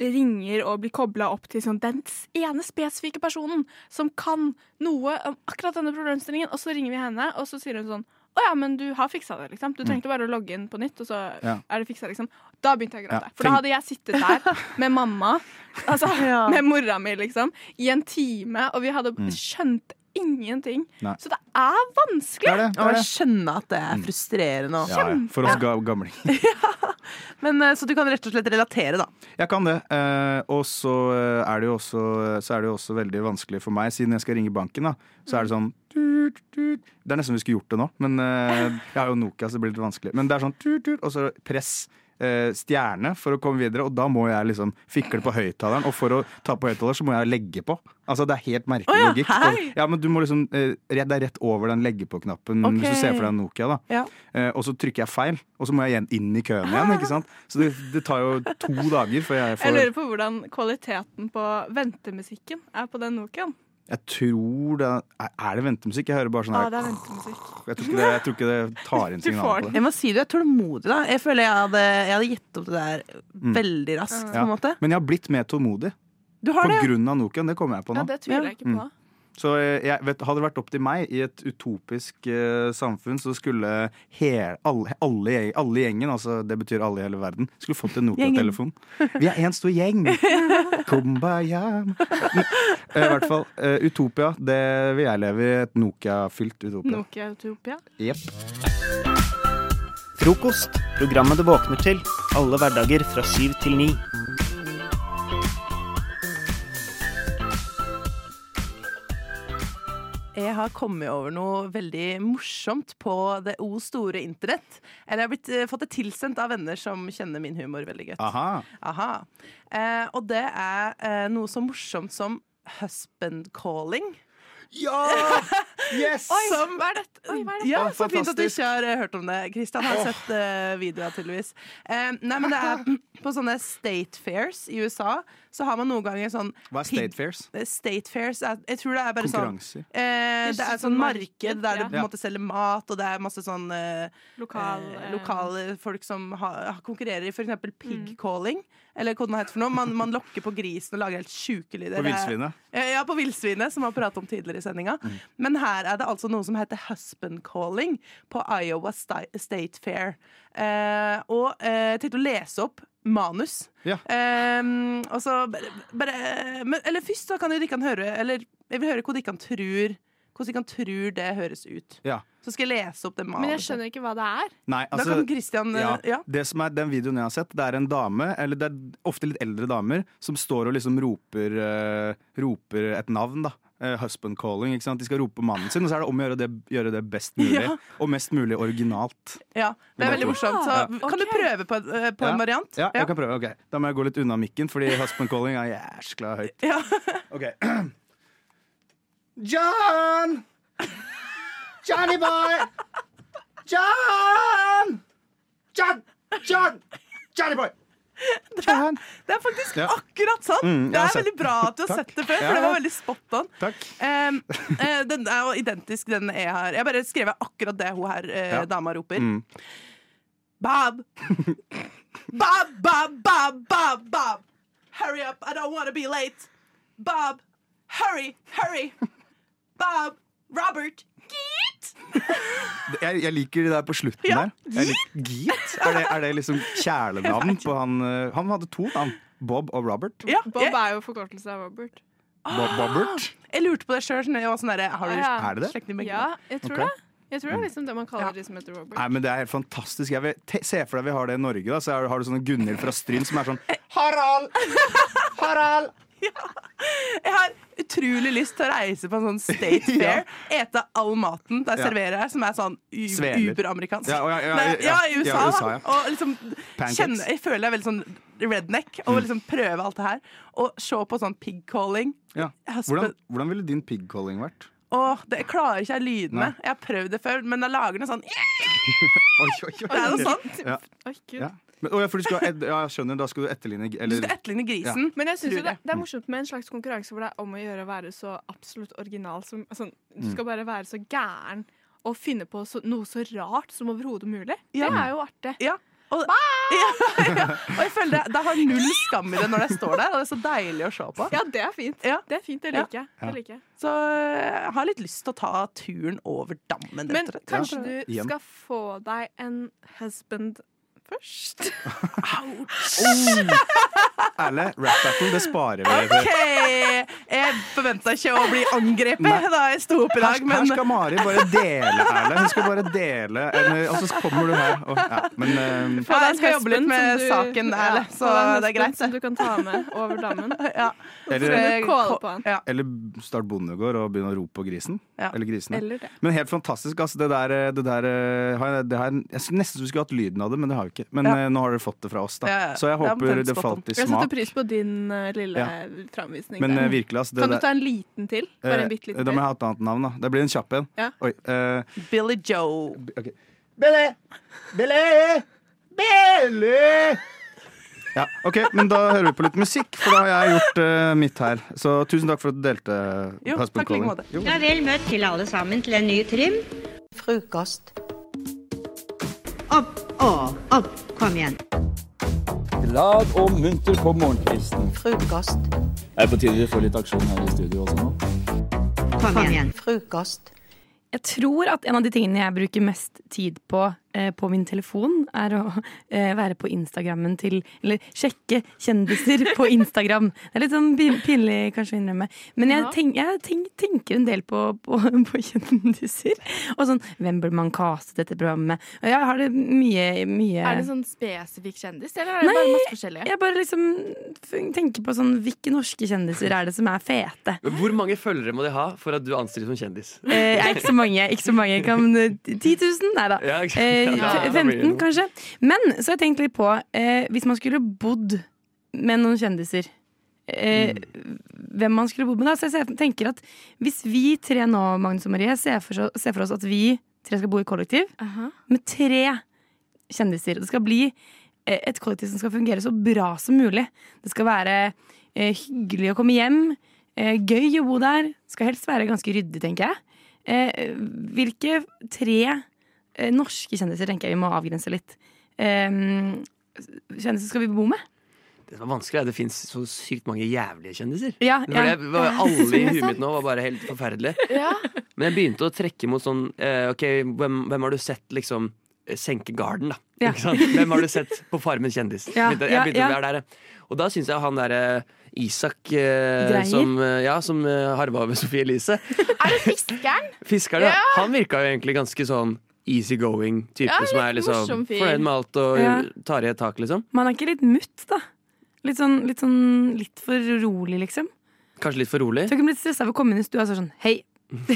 Speaker 10: ringer og blir kobla opp til sånn, den ene spesifikke personen som kan noe om akkurat denne problemstillingen. Og så ringer vi henne, og så sier hun sånn Å ja, men du har fiksa det, liksom. Du trengte bare å logge inn på nytt, og så
Speaker 8: Ja.
Speaker 10: er det fiksa, liksom. Da begynte jeg å gråte.
Speaker 8: Ja,
Speaker 10: For da hadde jeg sittet der med mamma, altså
Speaker 9: Ja.
Speaker 10: med mora mi, liksom, i en time, og vi hadde
Speaker 8: Mm.
Speaker 10: skjønt ingenting.
Speaker 8: Nei.
Speaker 10: Så det er vanskelig.
Speaker 8: Det er det. det,
Speaker 9: Og
Speaker 8: er
Speaker 9: jeg skjønner at det er frustrerende.
Speaker 8: Ja, ja. For oss ga gamlinger.
Speaker 9: Men, eh, så du kan rett og slett relatere, da.
Speaker 8: Jeg kan det. Eh, og så eh, er det jo også, så er det jo også veldig vanskelig for meg, siden jeg skal ringe banken. da Så er det sånn tut, tut. Det er nesten vi skulle gjort det nå, men eh, jeg har jo Nokia, så det blir litt vanskelig. Men det er sånn tut, tut, og så press stjerne for å komme videre, og da må jeg liksom fikle på høyttaleren. Og for å ta på høyttaler, så må jeg legge på. Altså Det er helt merkelig
Speaker 9: oh, ja,
Speaker 8: logikk. Ja, men du må liksom eh, Det er rett over den legge på-knappen
Speaker 9: okay.
Speaker 8: hvis du ser for deg en Nokia. da
Speaker 9: Ja.
Speaker 8: Eh, og så trykker jeg feil, og så må jeg igjen inn i køen igjen. ikke sant? Så det, det tar jo to dager før jeg
Speaker 10: Jeg lurer på hvordan kvaliteten på ventemusikken er på den Nokiaen.
Speaker 8: Jeg tror det er, det ventemusikk? Jeg hører bare sånn
Speaker 10: Ja,
Speaker 8: her
Speaker 10: det er ventemusikk.
Speaker 8: jeg, tror ikke det, jeg tror ikke det tar inn signalet på det.
Speaker 9: Jeg må si du er tålmodig, da. Jeg føler jeg hadde, jeg hadde gitt opp det der
Speaker 8: Mm.
Speaker 9: veldig raskt. på
Speaker 8: Ja.
Speaker 9: en måte
Speaker 8: Men jeg har blitt mer tålmodig.
Speaker 9: Du har
Speaker 8: På
Speaker 9: det, ja.
Speaker 8: grunn av Nokian. Det kommer jeg på nå.
Speaker 10: Ja, det tviler jeg ikke på.
Speaker 8: Mm. Så eh, jeg vet, Hadde det vært opp til meg i et utopisk uh, samfunn, så skulle he, alle, alle, alle gjengen, altså det betyr alle i hele verden, skulle fått en Nokia-telefon. Vi er én stor gjeng! Kumbaya. Eh, I hvert fall. Uh, Utopia. Det vil jeg leve i. Et Nokia-fylt Utopia.
Speaker 10: Nokia Utopia.
Speaker 8: Jepp.
Speaker 13: Frokost. Programmet du våkner til. Alle hverdager fra syv til ni.
Speaker 9: Jeg har kommet over noe veldig morsomt på det o store internett. Eller jeg har blitt, eh, fått det tilsendt av venner som kjenner min humor veldig godt.
Speaker 8: Aha.
Speaker 9: Aha. Eh, og det er eh, noe så morsomt som husband calling.
Speaker 8: Ja! Yes!
Speaker 9: Som,
Speaker 10: Hva er dette? Oi, er dette?
Speaker 9: ja, så fint at du ikke har eh, hørt om det. Kristian har
Speaker 8: oh.
Speaker 9: sett uh, videoer, tydeligvis. Uh, nei, men det er på sånne state fairs i USA, så har man noen ganger sånn
Speaker 8: Hva er State Fairs?
Speaker 9: Eh, State fairs er, Jeg tror det er bare sånn eh, Det er
Speaker 10: sånn
Speaker 9: sånn
Speaker 10: marked,
Speaker 9: der
Speaker 10: ja.
Speaker 9: du på en måte selger mat, og det er masse sånn eh,
Speaker 10: Lokal,
Speaker 9: eh,
Speaker 10: eh,
Speaker 9: lokale folk som har, konkurrerer i f.eks. pig
Speaker 10: Mm.
Speaker 9: calling. Eller hva det heter for noe. Man, man lokker på grisen og lager helt sjuke lyder.
Speaker 8: På villsvinet?
Speaker 9: Eh, Ja, på villsvinet, som vi har pratet om tidligere i sendinga.
Speaker 8: Mm.
Speaker 9: Men her er det altså noe som heter husband calling på Iowa State Fair. Eh, og eh, jeg tenkte å lese opp manus.
Speaker 8: Ja.
Speaker 9: Um, og så bare, bare men, Eller først så kan jo de høre Eller jeg vil høre hva de kan tror hvordan de kan tror det høres ut.
Speaker 8: Ja.
Speaker 9: Så skal jeg lese opp det manuset.
Speaker 10: Men jeg skjønner ikke hva det er.
Speaker 8: Nei,
Speaker 9: Da
Speaker 8: altså,
Speaker 9: kan Christian eh,
Speaker 8: ja,
Speaker 9: ja.
Speaker 8: Det som er den videoen jeg har sett, det er en dame, eller det er ofte litt eldre damer, som står og liksom roper, uh, roper et navn, da. Eh, husband calling. ikke sant? De skal rope mannen sin, og så er det om å gjøre det, gjøre det best mulig.
Speaker 9: Ja.
Speaker 8: Og mest mulig originalt.
Speaker 9: ja, det er veldig morsomt. Så
Speaker 8: Ja.
Speaker 9: kan du prøve på, eh, på
Speaker 8: Ja.
Speaker 9: en variant?
Speaker 8: Ja, jeg kan prøve. ok Da må jeg gå litt unna mikken, fordi husband calling er jæskla høyt.
Speaker 9: Ja.
Speaker 8: Ok John! Johnny boy! John! John! John! Johnny boy! John!
Speaker 9: Det er faktisk
Speaker 8: Ja.
Speaker 9: akkurat sånn!
Speaker 8: Mm,
Speaker 9: det er veldig bra at du har sett det før, for det var veldig spot on. Um, uh, den er jo identisk, den jeg har. Jeg bare skrev akkurat det hun her
Speaker 8: uh,
Speaker 9: dama roper.
Speaker 8: Mm.
Speaker 9: Bob! Bob, Bob, Bob, Bob, Bob! Hurry up, I don't want to be late. Bob, hurry, hurry. Bob, Robert!
Speaker 8: Jeg, jeg liker det der på slutten
Speaker 9: Ja,
Speaker 8: der. Jeg lik- Geet? Er det, er det liksom kjælenavn på han eh, Han hadde to navn. Bob og Robert.
Speaker 9: Ja,
Speaker 10: Bob
Speaker 9: jeg,
Speaker 10: er jo forkortelse av Robert.
Speaker 8: Bob Bobbert?
Speaker 9: jeg lurte på det sjøl. Sånn, sånn har du
Speaker 10: Ah, ja.
Speaker 8: Er det det?
Speaker 10: Ja, jeg tror
Speaker 8: okay.
Speaker 10: det. Jeg tror det er liksom det man kaller de som heter Robert.
Speaker 8: Nei, men Det er helt fantastisk. Jeg vil te se for deg vi har det i Norge. da Så har du sånne Gunhild fra Stryn som er sånn Harald! Harald!
Speaker 9: Jeg har utrolig lyst til å reise på en sånn state fair. Ete all maten der
Speaker 8: Ja.
Speaker 9: serverer her, som er sånn uberamerikansk.
Speaker 8: Ja, og ja, ja, ja,
Speaker 9: ja, i USA.
Speaker 8: ja, USA,
Speaker 9: da.
Speaker 8: ja.
Speaker 9: Og liksom kjenne, jeg føler jeg er veldig sånn redneck og liksom prøve alt det her. Og se på sånn pig-calling.
Speaker 8: Ja. Hvordan, hvordan ville din pig-calling vært?
Speaker 9: Åh, det, jeg klarer ikke jeg lydene. Jeg har prøvd det før, men da lager den sånn
Speaker 8: Oi, oi, oi.
Speaker 9: Det er noe sånt.
Speaker 8: Ja.
Speaker 10: Oi, Gud.
Speaker 8: Men, å, ja, for du skal, ed- ja, jeg skjønner, da skal du etterligne
Speaker 9: Du
Speaker 8: eller,
Speaker 9: skal etterligne grisen.
Speaker 10: Men jeg synes
Speaker 9: Tror
Speaker 10: jo det,
Speaker 9: jeg.
Speaker 10: det er morsomt med en slags konkurranse hvor det er om å gjøre å være så absolutt original som altså, Du
Speaker 8: Mm.
Speaker 10: skal bare være så gæren og finne på så, noe så rart som overhodet mulig.
Speaker 9: Ja.
Speaker 10: Det er jo artig.
Speaker 9: Ja. Og, ja, ja. og jeg føler det, det har null skam i det når det står der, og det er så deilig å se på.
Speaker 10: Ja, det er fint.
Speaker 9: Ja.
Speaker 10: Det er fint, det
Speaker 9: Ja.
Speaker 10: liker jeg. Det liker jeg.
Speaker 9: Så eh, jeg har litt lyst til å ta turen over dammen.
Speaker 10: Men
Speaker 9: rett og slett.
Speaker 10: kanskje du
Speaker 8: Igjen.
Speaker 10: skal få deg en husband først?
Speaker 8: Ærlig, rap battle, det sparer vi.
Speaker 9: OK! Jeg forventa ikke å bli angrepet
Speaker 8: Nei.
Speaker 9: da jeg sto opp i
Speaker 8: Her,
Speaker 9: dag,
Speaker 8: her
Speaker 9: men
Speaker 8: skal Mari bare dele, Erle. Hun skal bare dele, og så kommer du her. Og, ja, men eh,
Speaker 9: Ja, jeg skal jobbe litt med
Speaker 10: du-
Speaker 9: saken, Erle, så
Speaker 10: deg en
Speaker 9: det er greit,
Speaker 10: Som du kan ta med over dammen.
Speaker 9: ja.
Speaker 8: Eller-
Speaker 10: Så
Speaker 9: Eh. Ja.
Speaker 8: Eller start bondegård og begynne å rope på grisen.
Speaker 9: Ja.
Speaker 8: Eller grisene.
Speaker 10: Eller det.
Speaker 8: Men helt fantastisk. Altså, det der, det der eh, har jeg, det har, jeg nesten så vi skulle hatt lyden av det, men det har vi ikke. Men
Speaker 9: Ja.
Speaker 8: eh, nå har dere fått det fra oss, da.
Speaker 9: Ja, ja.
Speaker 8: Så jeg
Speaker 9: er
Speaker 8: håper det falt i smak.
Speaker 10: Jeg setter pris på din uh, lille
Speaker 8: Ja.
Speaker 10: framvisning.
Speaker 8: Men
Speaker 10: der.
Speaker 8: eh, virkelig, altså. Det
Speaker 10: kan du ta en liten til? Bare en bitte liten
Speaker 8: Da må jeg ha et annet navn, da. Det blir en kjapp en.
Speaker 10: Ja.
Speaker 8: Oi.
Speaker 9: Billy Joe.
Speaker 8: Billy! Billy! Billy! Ja, ok, men da hører vi på litt musikk, for da har jeg gjort uh, mitt her. Så tusen takk for at du delte.
Speaker 11: Jo, takk like måte.
Speaker 8: Jo.
Speaker 11: Ja, vel møtt til alle sammen til en ny trim. Frokost. Opp og. Kom igjen.
Speaker 14: Glad og munter på morgenkvisten.
Speaker 11: Frokost.
Speaker 14: Er det på tide vi får litt aksjon her i studio også nå?
Speaker 11: Kom igjen. Frokost.
Speaker 15: Jeg tror at en av de tingene jeg bruker mest tid på på min telefon, er å eh, være på Instagrammen til Eller sjekke kjendiser på Instagram. Det er litt sånn pinlig kanskje å innrømme. Men jeg, tenk, jeg tenk, tenker en del på, på, på kjendiser. Og sånn Hvem burde man caste dette programmet? Og jeg har det mye, mye
Speaker 10: Er det sånn spesifikk kjendis, eller er det bare masse forskjellige?
Speaker 15: jeg bare liksom tenker på sånn Hvilke norske kjendiser er det som er fete?
Speaker 16: Hvor mange følgere må de ha for at du anser dem som kjendis?
Speaker 15: Eh, ikke så mange. Ikke så mange. Kan, eh, 10 000? Nei da.
Speaker 16: Ja, ikke sant.
Speaker 15: Eh, 15, kanskje. Men så har jeg tenkt litt på eh, Hvis man skulle bodd med noen kjendiser eh, Hvem man skulle bodd med da. Så jeg tenker at hvis vi tre nå, Magnus og Marie, ser for, ser for oss at vi tre skal bo i kollektiv med tre kjendiser. Det skal bli eh, et kollektiv som skal fungere så bra som mulig. Det skal være eh, hyggelig å komme hjem. Eh, gøy å bo der. Skal helst være ganske ryddig, tenker jeg. Eh, hvilke tre norske kjendiser tenker jeg vi må avgrense litt? Eh, kjendiser skal vi bo med?
Speaker 16: Det som er vanskelig, er at det fins så sykt mange jævlige kjendiser.
Speaker 15: Ja, ja.
Speaker 16: det, var alle i huet mitt nå var bare helt forferdelig.
Speaker 10: Ja.
Speaker 16: Men jeg begynte å trekke mot sånn eh, Ok, hvem, hvem har du sett liksom eh, senke garden, da?
Speaker 15: Ja.
Speaker 16: Ikke sant? Hvem har du sett på Farmen kjendis?
Speaker 15: Ja,
Speaker 16: Begynte- jeg begynte
Speaker 15: ja.
Speaker 16: å være der. Og da syns jeg han derre Isak eh, som, eh, ja, som eh, harva over Sophie Elise.
Speaker 10: Er det fiskeren?
Speaker 16: Fiskeren. Ja. Han virka jo egentlig ganske sånn easygoing type
Speaker 10: Ja,
Speaker 16: som er liksom fornøyd med alt og
Speaker 15: Ja.
Speaker 16: tar i et tak, liksom.
Speaker 15: Man er ikke litt mutt, da? Litt sånn, litt sånn litt for rolig, liksom?
Speaker 16: Kanskje litt for rolig.
Speaker 15: Så jeg kunne blitt stressa av å komme inn i stua og så sånn Hei!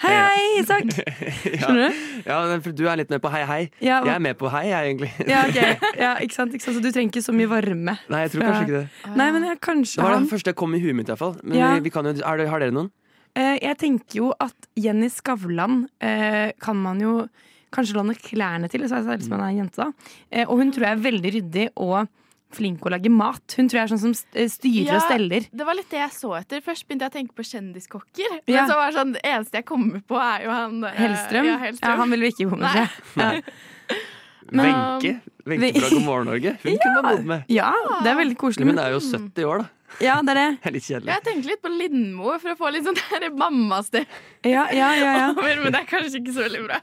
Speaker 15: hei, hei, Isak! Skjønner du?
Speaker 16: Ja, men du er litt med på hei, hei.
Speaker 15: Ja,
Speaker 16: Jeg er med på hei, jeg, egentlig.
Speaker 15: Ja, okay. ja ikke, sant, ikke sant? Så du trenger ikke så mye varme.
Speaker 16: Nei, jeg tror kanskje ikke det.
Speaker 15: Nei, men jeg, kanskje
Speaker 16: Det var det første jeg kom i huet mitt, iallfall. Men
Speaker 15: Ja.
Speaker 16: vi, vi jo, har dere noen?
Speaker 15: Eh, Jeg tenker jo at Jenny Skavlan eh, kan man jo kanskje låne klærne til, så er som hun er en jente da. Eh, og hun tror jeg er veldig ryddig og flink å lage mat. Hun tror jeg er sånn som styrer ja, og steller.
Speaker 10: Det var litt det jeg så etter. Først begynte jeg å tenke på kjendiskokker. Men
Speaker 15: Ja.
Speaker 10: så var det sånn, det eneste jeg kommer på, er jo han
Speaker 15: Hellstrøm.
Speaker 10: Ja,
Speaker 15: Ja, han vil vi ikke bo med. Ja.
Speaker 16: Wenche. Wenche fra God morgen Norge. Hun kunne man bodd med.
Speaker 15: Ja, det er veldig koselig.
Speaker 16: Men hun er jo 70 år, da.
Speaker 15: Ja, det er det.
Speaker 16: Det er litt kjedelig.
Speaker 17: Jeg tenkte litt på Lindmo for å få litt sånn der mammastem.
Speaker 15: Ja, ja, ja, ja.
Speaker 17: Men det er kanskje ikke så veldig bra.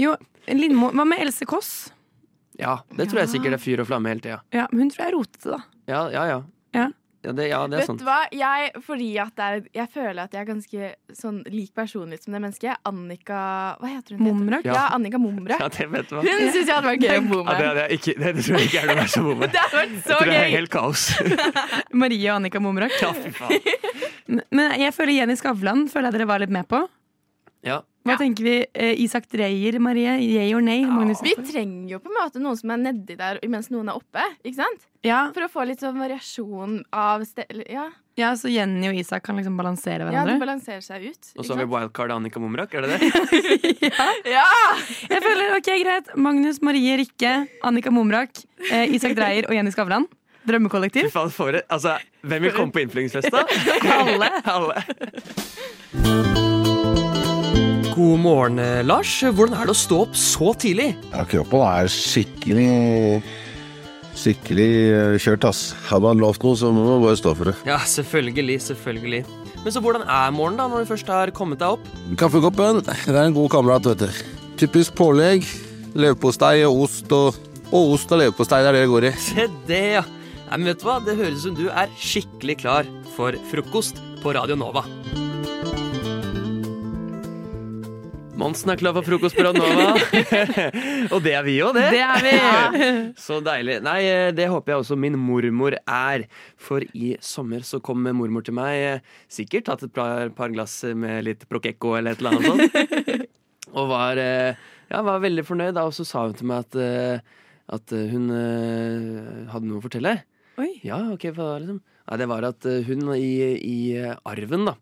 Speaker 15: Jo, Lindmo Hva med Else Kåss?
Speaker 16: Ja, det tror jeg sikkert er fyr og flamme hele tida.
Speaker 15: Ja, men hun tror jeg rotete, da.
Speaker 16: Ja, ja, ja.
Speaker 15: Ja.
Speaker 16: Ja, det, ja, det er
Speaker 17: Vet
Speaker 16: sant.
Speaker 17: du hva? Jeg, fordi at det er, jeg føler at jeg er ganske sånn lik personlighet som det mennesket. Annika Hva heter hun?
Speaker 15: Momrak?
Speaker 17: Ja,
Speaker 16: Ja.
Speaker 17: Annika Momrak.
Speaker 16: Ja, det vet du hva.
Speaker 17: Hun syns jeg hadde vært gøy å bo
Speaker 16: Ja, det, det, ikke, det, det tror jeg ikke er noe å være så god med.
Speaker 17: Det hadde vært
Speaker 16: Jeg
Speaker 17: så
Speaker 16: tror det er helt kaos.
Speaker 15: Marie og Annika Momrak.
Speaker 16: Ja, fy faen.
Speaker 15: Men- Men jeg føler Jenny Skavlan føler jeg dere var litt med på.
Speaker 16: Ja.
Speaker 15: Hva tenker vi? Eh, Isak Dreyer, Marie? Yay or nay? Magnus?
Speaker 17: Vi trenger jo på en måte noen som er nedi der mens noen er oppe. Ikke sant?
Speaker 15: Ja.
Speaker 17: For å få litt sånn variasjon av sted... Ja,
Speaker 15: ja, så Jenny og Isak kan liksom balansere hverandre?
Speaker 17: ja de balanserer seg ut.
Speaker 16: Og så har vi wildcard Annika Momrak, er det det?
Speaker 17: Ja!
Speaker 15: Jeg føler, ok, greit Magnus, Marie, Rikke, Annika Momrak, eh, Isak Dreyer og Jenny Skavlan.
Speaker 16: Fy
Speaker 15: Drømmekollektiv.
Speaker 16: faen, for Altså, hvem vil komme på innflyttingsfest, da?
Speaker 15: Alle.
Speaker 16: Alle.
Speaker 18: God morgen, eh, Lars. Hvordan er det å stå opp så tidlig?
Speaker 13: Ja, kroppen er skikkelig Skikkelig eh, kjørt, ass. Har man lovt noe, så må man bare stå for det.
Speaker 18: Ja, selvfølgelig, selvfølgelig. Men så hvordan er morgenen da, når du først har kommet deg opp?
Speaker 13: Kaffekoppen, det er en god kamerat, vet du. Typisk pålegg. Leverpostei og ost og, og ost og leverpostei, det er det det går i.
Speaker 18: Se det, ja. Nei, men vet du hva? Det høres ut som du er skikkelig klar for frokost på Radio Nova.
Speaker 16: Monsen er klar for frokost på Radnova. og det er vi jo, det.
Speaker 15: Det er vi. Ja.
Speaker 16: Så deilig. Nei, eh, det håper jeg også min mormor er. For i sommer så kom mormor til meg, eh, sikkert tatt et par, par glass med litt Prokekko eller et eller annet sånt. Og var, eh, ja, var veldig fornøyd. Da, og så sa hun til meg at, at hun hadde noe å fortelle.
Speaker 15: Oi.
Speaker 16: Ja, ok, hva da, liksom? Nei, det var at hun i, i arven, da.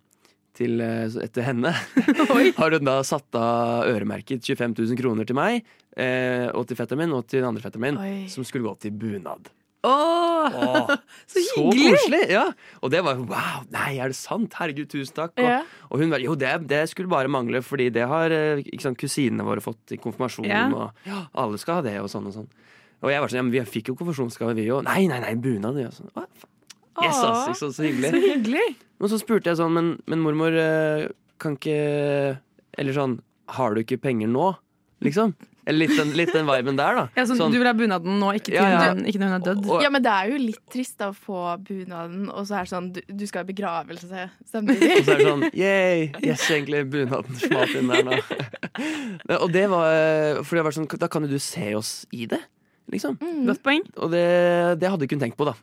Speaker 16: Til, eh, etter henne har hun da satt av øremerket 25 000 kroner til meg eh, og til fetteren min og til den andre fetteren min,
Speaker 15: Oi.
Speaker 16: som skulle gå til bunad.
Speaker 15: Åh,
Speaker 16: Åh,
Speaker 15: så
Speaker 16: Så koselig! Ja. Og det var wow, nei, er det sant? Herregud, tusen takk. Og,
Speaker 17: Ja.
Speaker 16: og hun var jo, det, det skulle bare mangle, fordi det har eh, sant, kusinene våre fått i konfirmasjon,
Speaker 15: Ja.
Speaker 16: og alle skal ha det, og sånn og sånn. Og jeg var sånn, ja, men vi fikk jo konfirmasjonsgave, vi òg. Nei, nei, nei, bunad. Ja. Sånn, «Å, faen. Yes, ass, ikke sant, så hyggelig.
Speaker 15: Så hyggelig.
Speaker 16: Og så spurte jeg sånn, men, men mormor, eh, kan ikke Eller sånn, har du ikke penger nå? Liksom. Eller litt den, litt den viben der, da.
Speaker 15: Ja, sånn,
Speaker 16: Sånn,
Speaker 15: Du vil ha bunaden nå, ikke, til
Speaker 16: Ja, ja.
Speaker 15: Hun, ikke når hun er dødd?
Speaker 16: Og-
Speaker 17: Ja, men det er jo litt trist da å få bunaden, og så er det sånn Du, du skal i begravelse samtidig.
Speaker 16: Og så er det sånn Yay! Yes, egentlig bunaden smalt inn der nå. Og det var For det var sånn Da kan jo du se oss i det, liksom.
Speaker 15: Godt poeng.
Speaker 16: Og det, det hadde ikke hun tenkt på, da.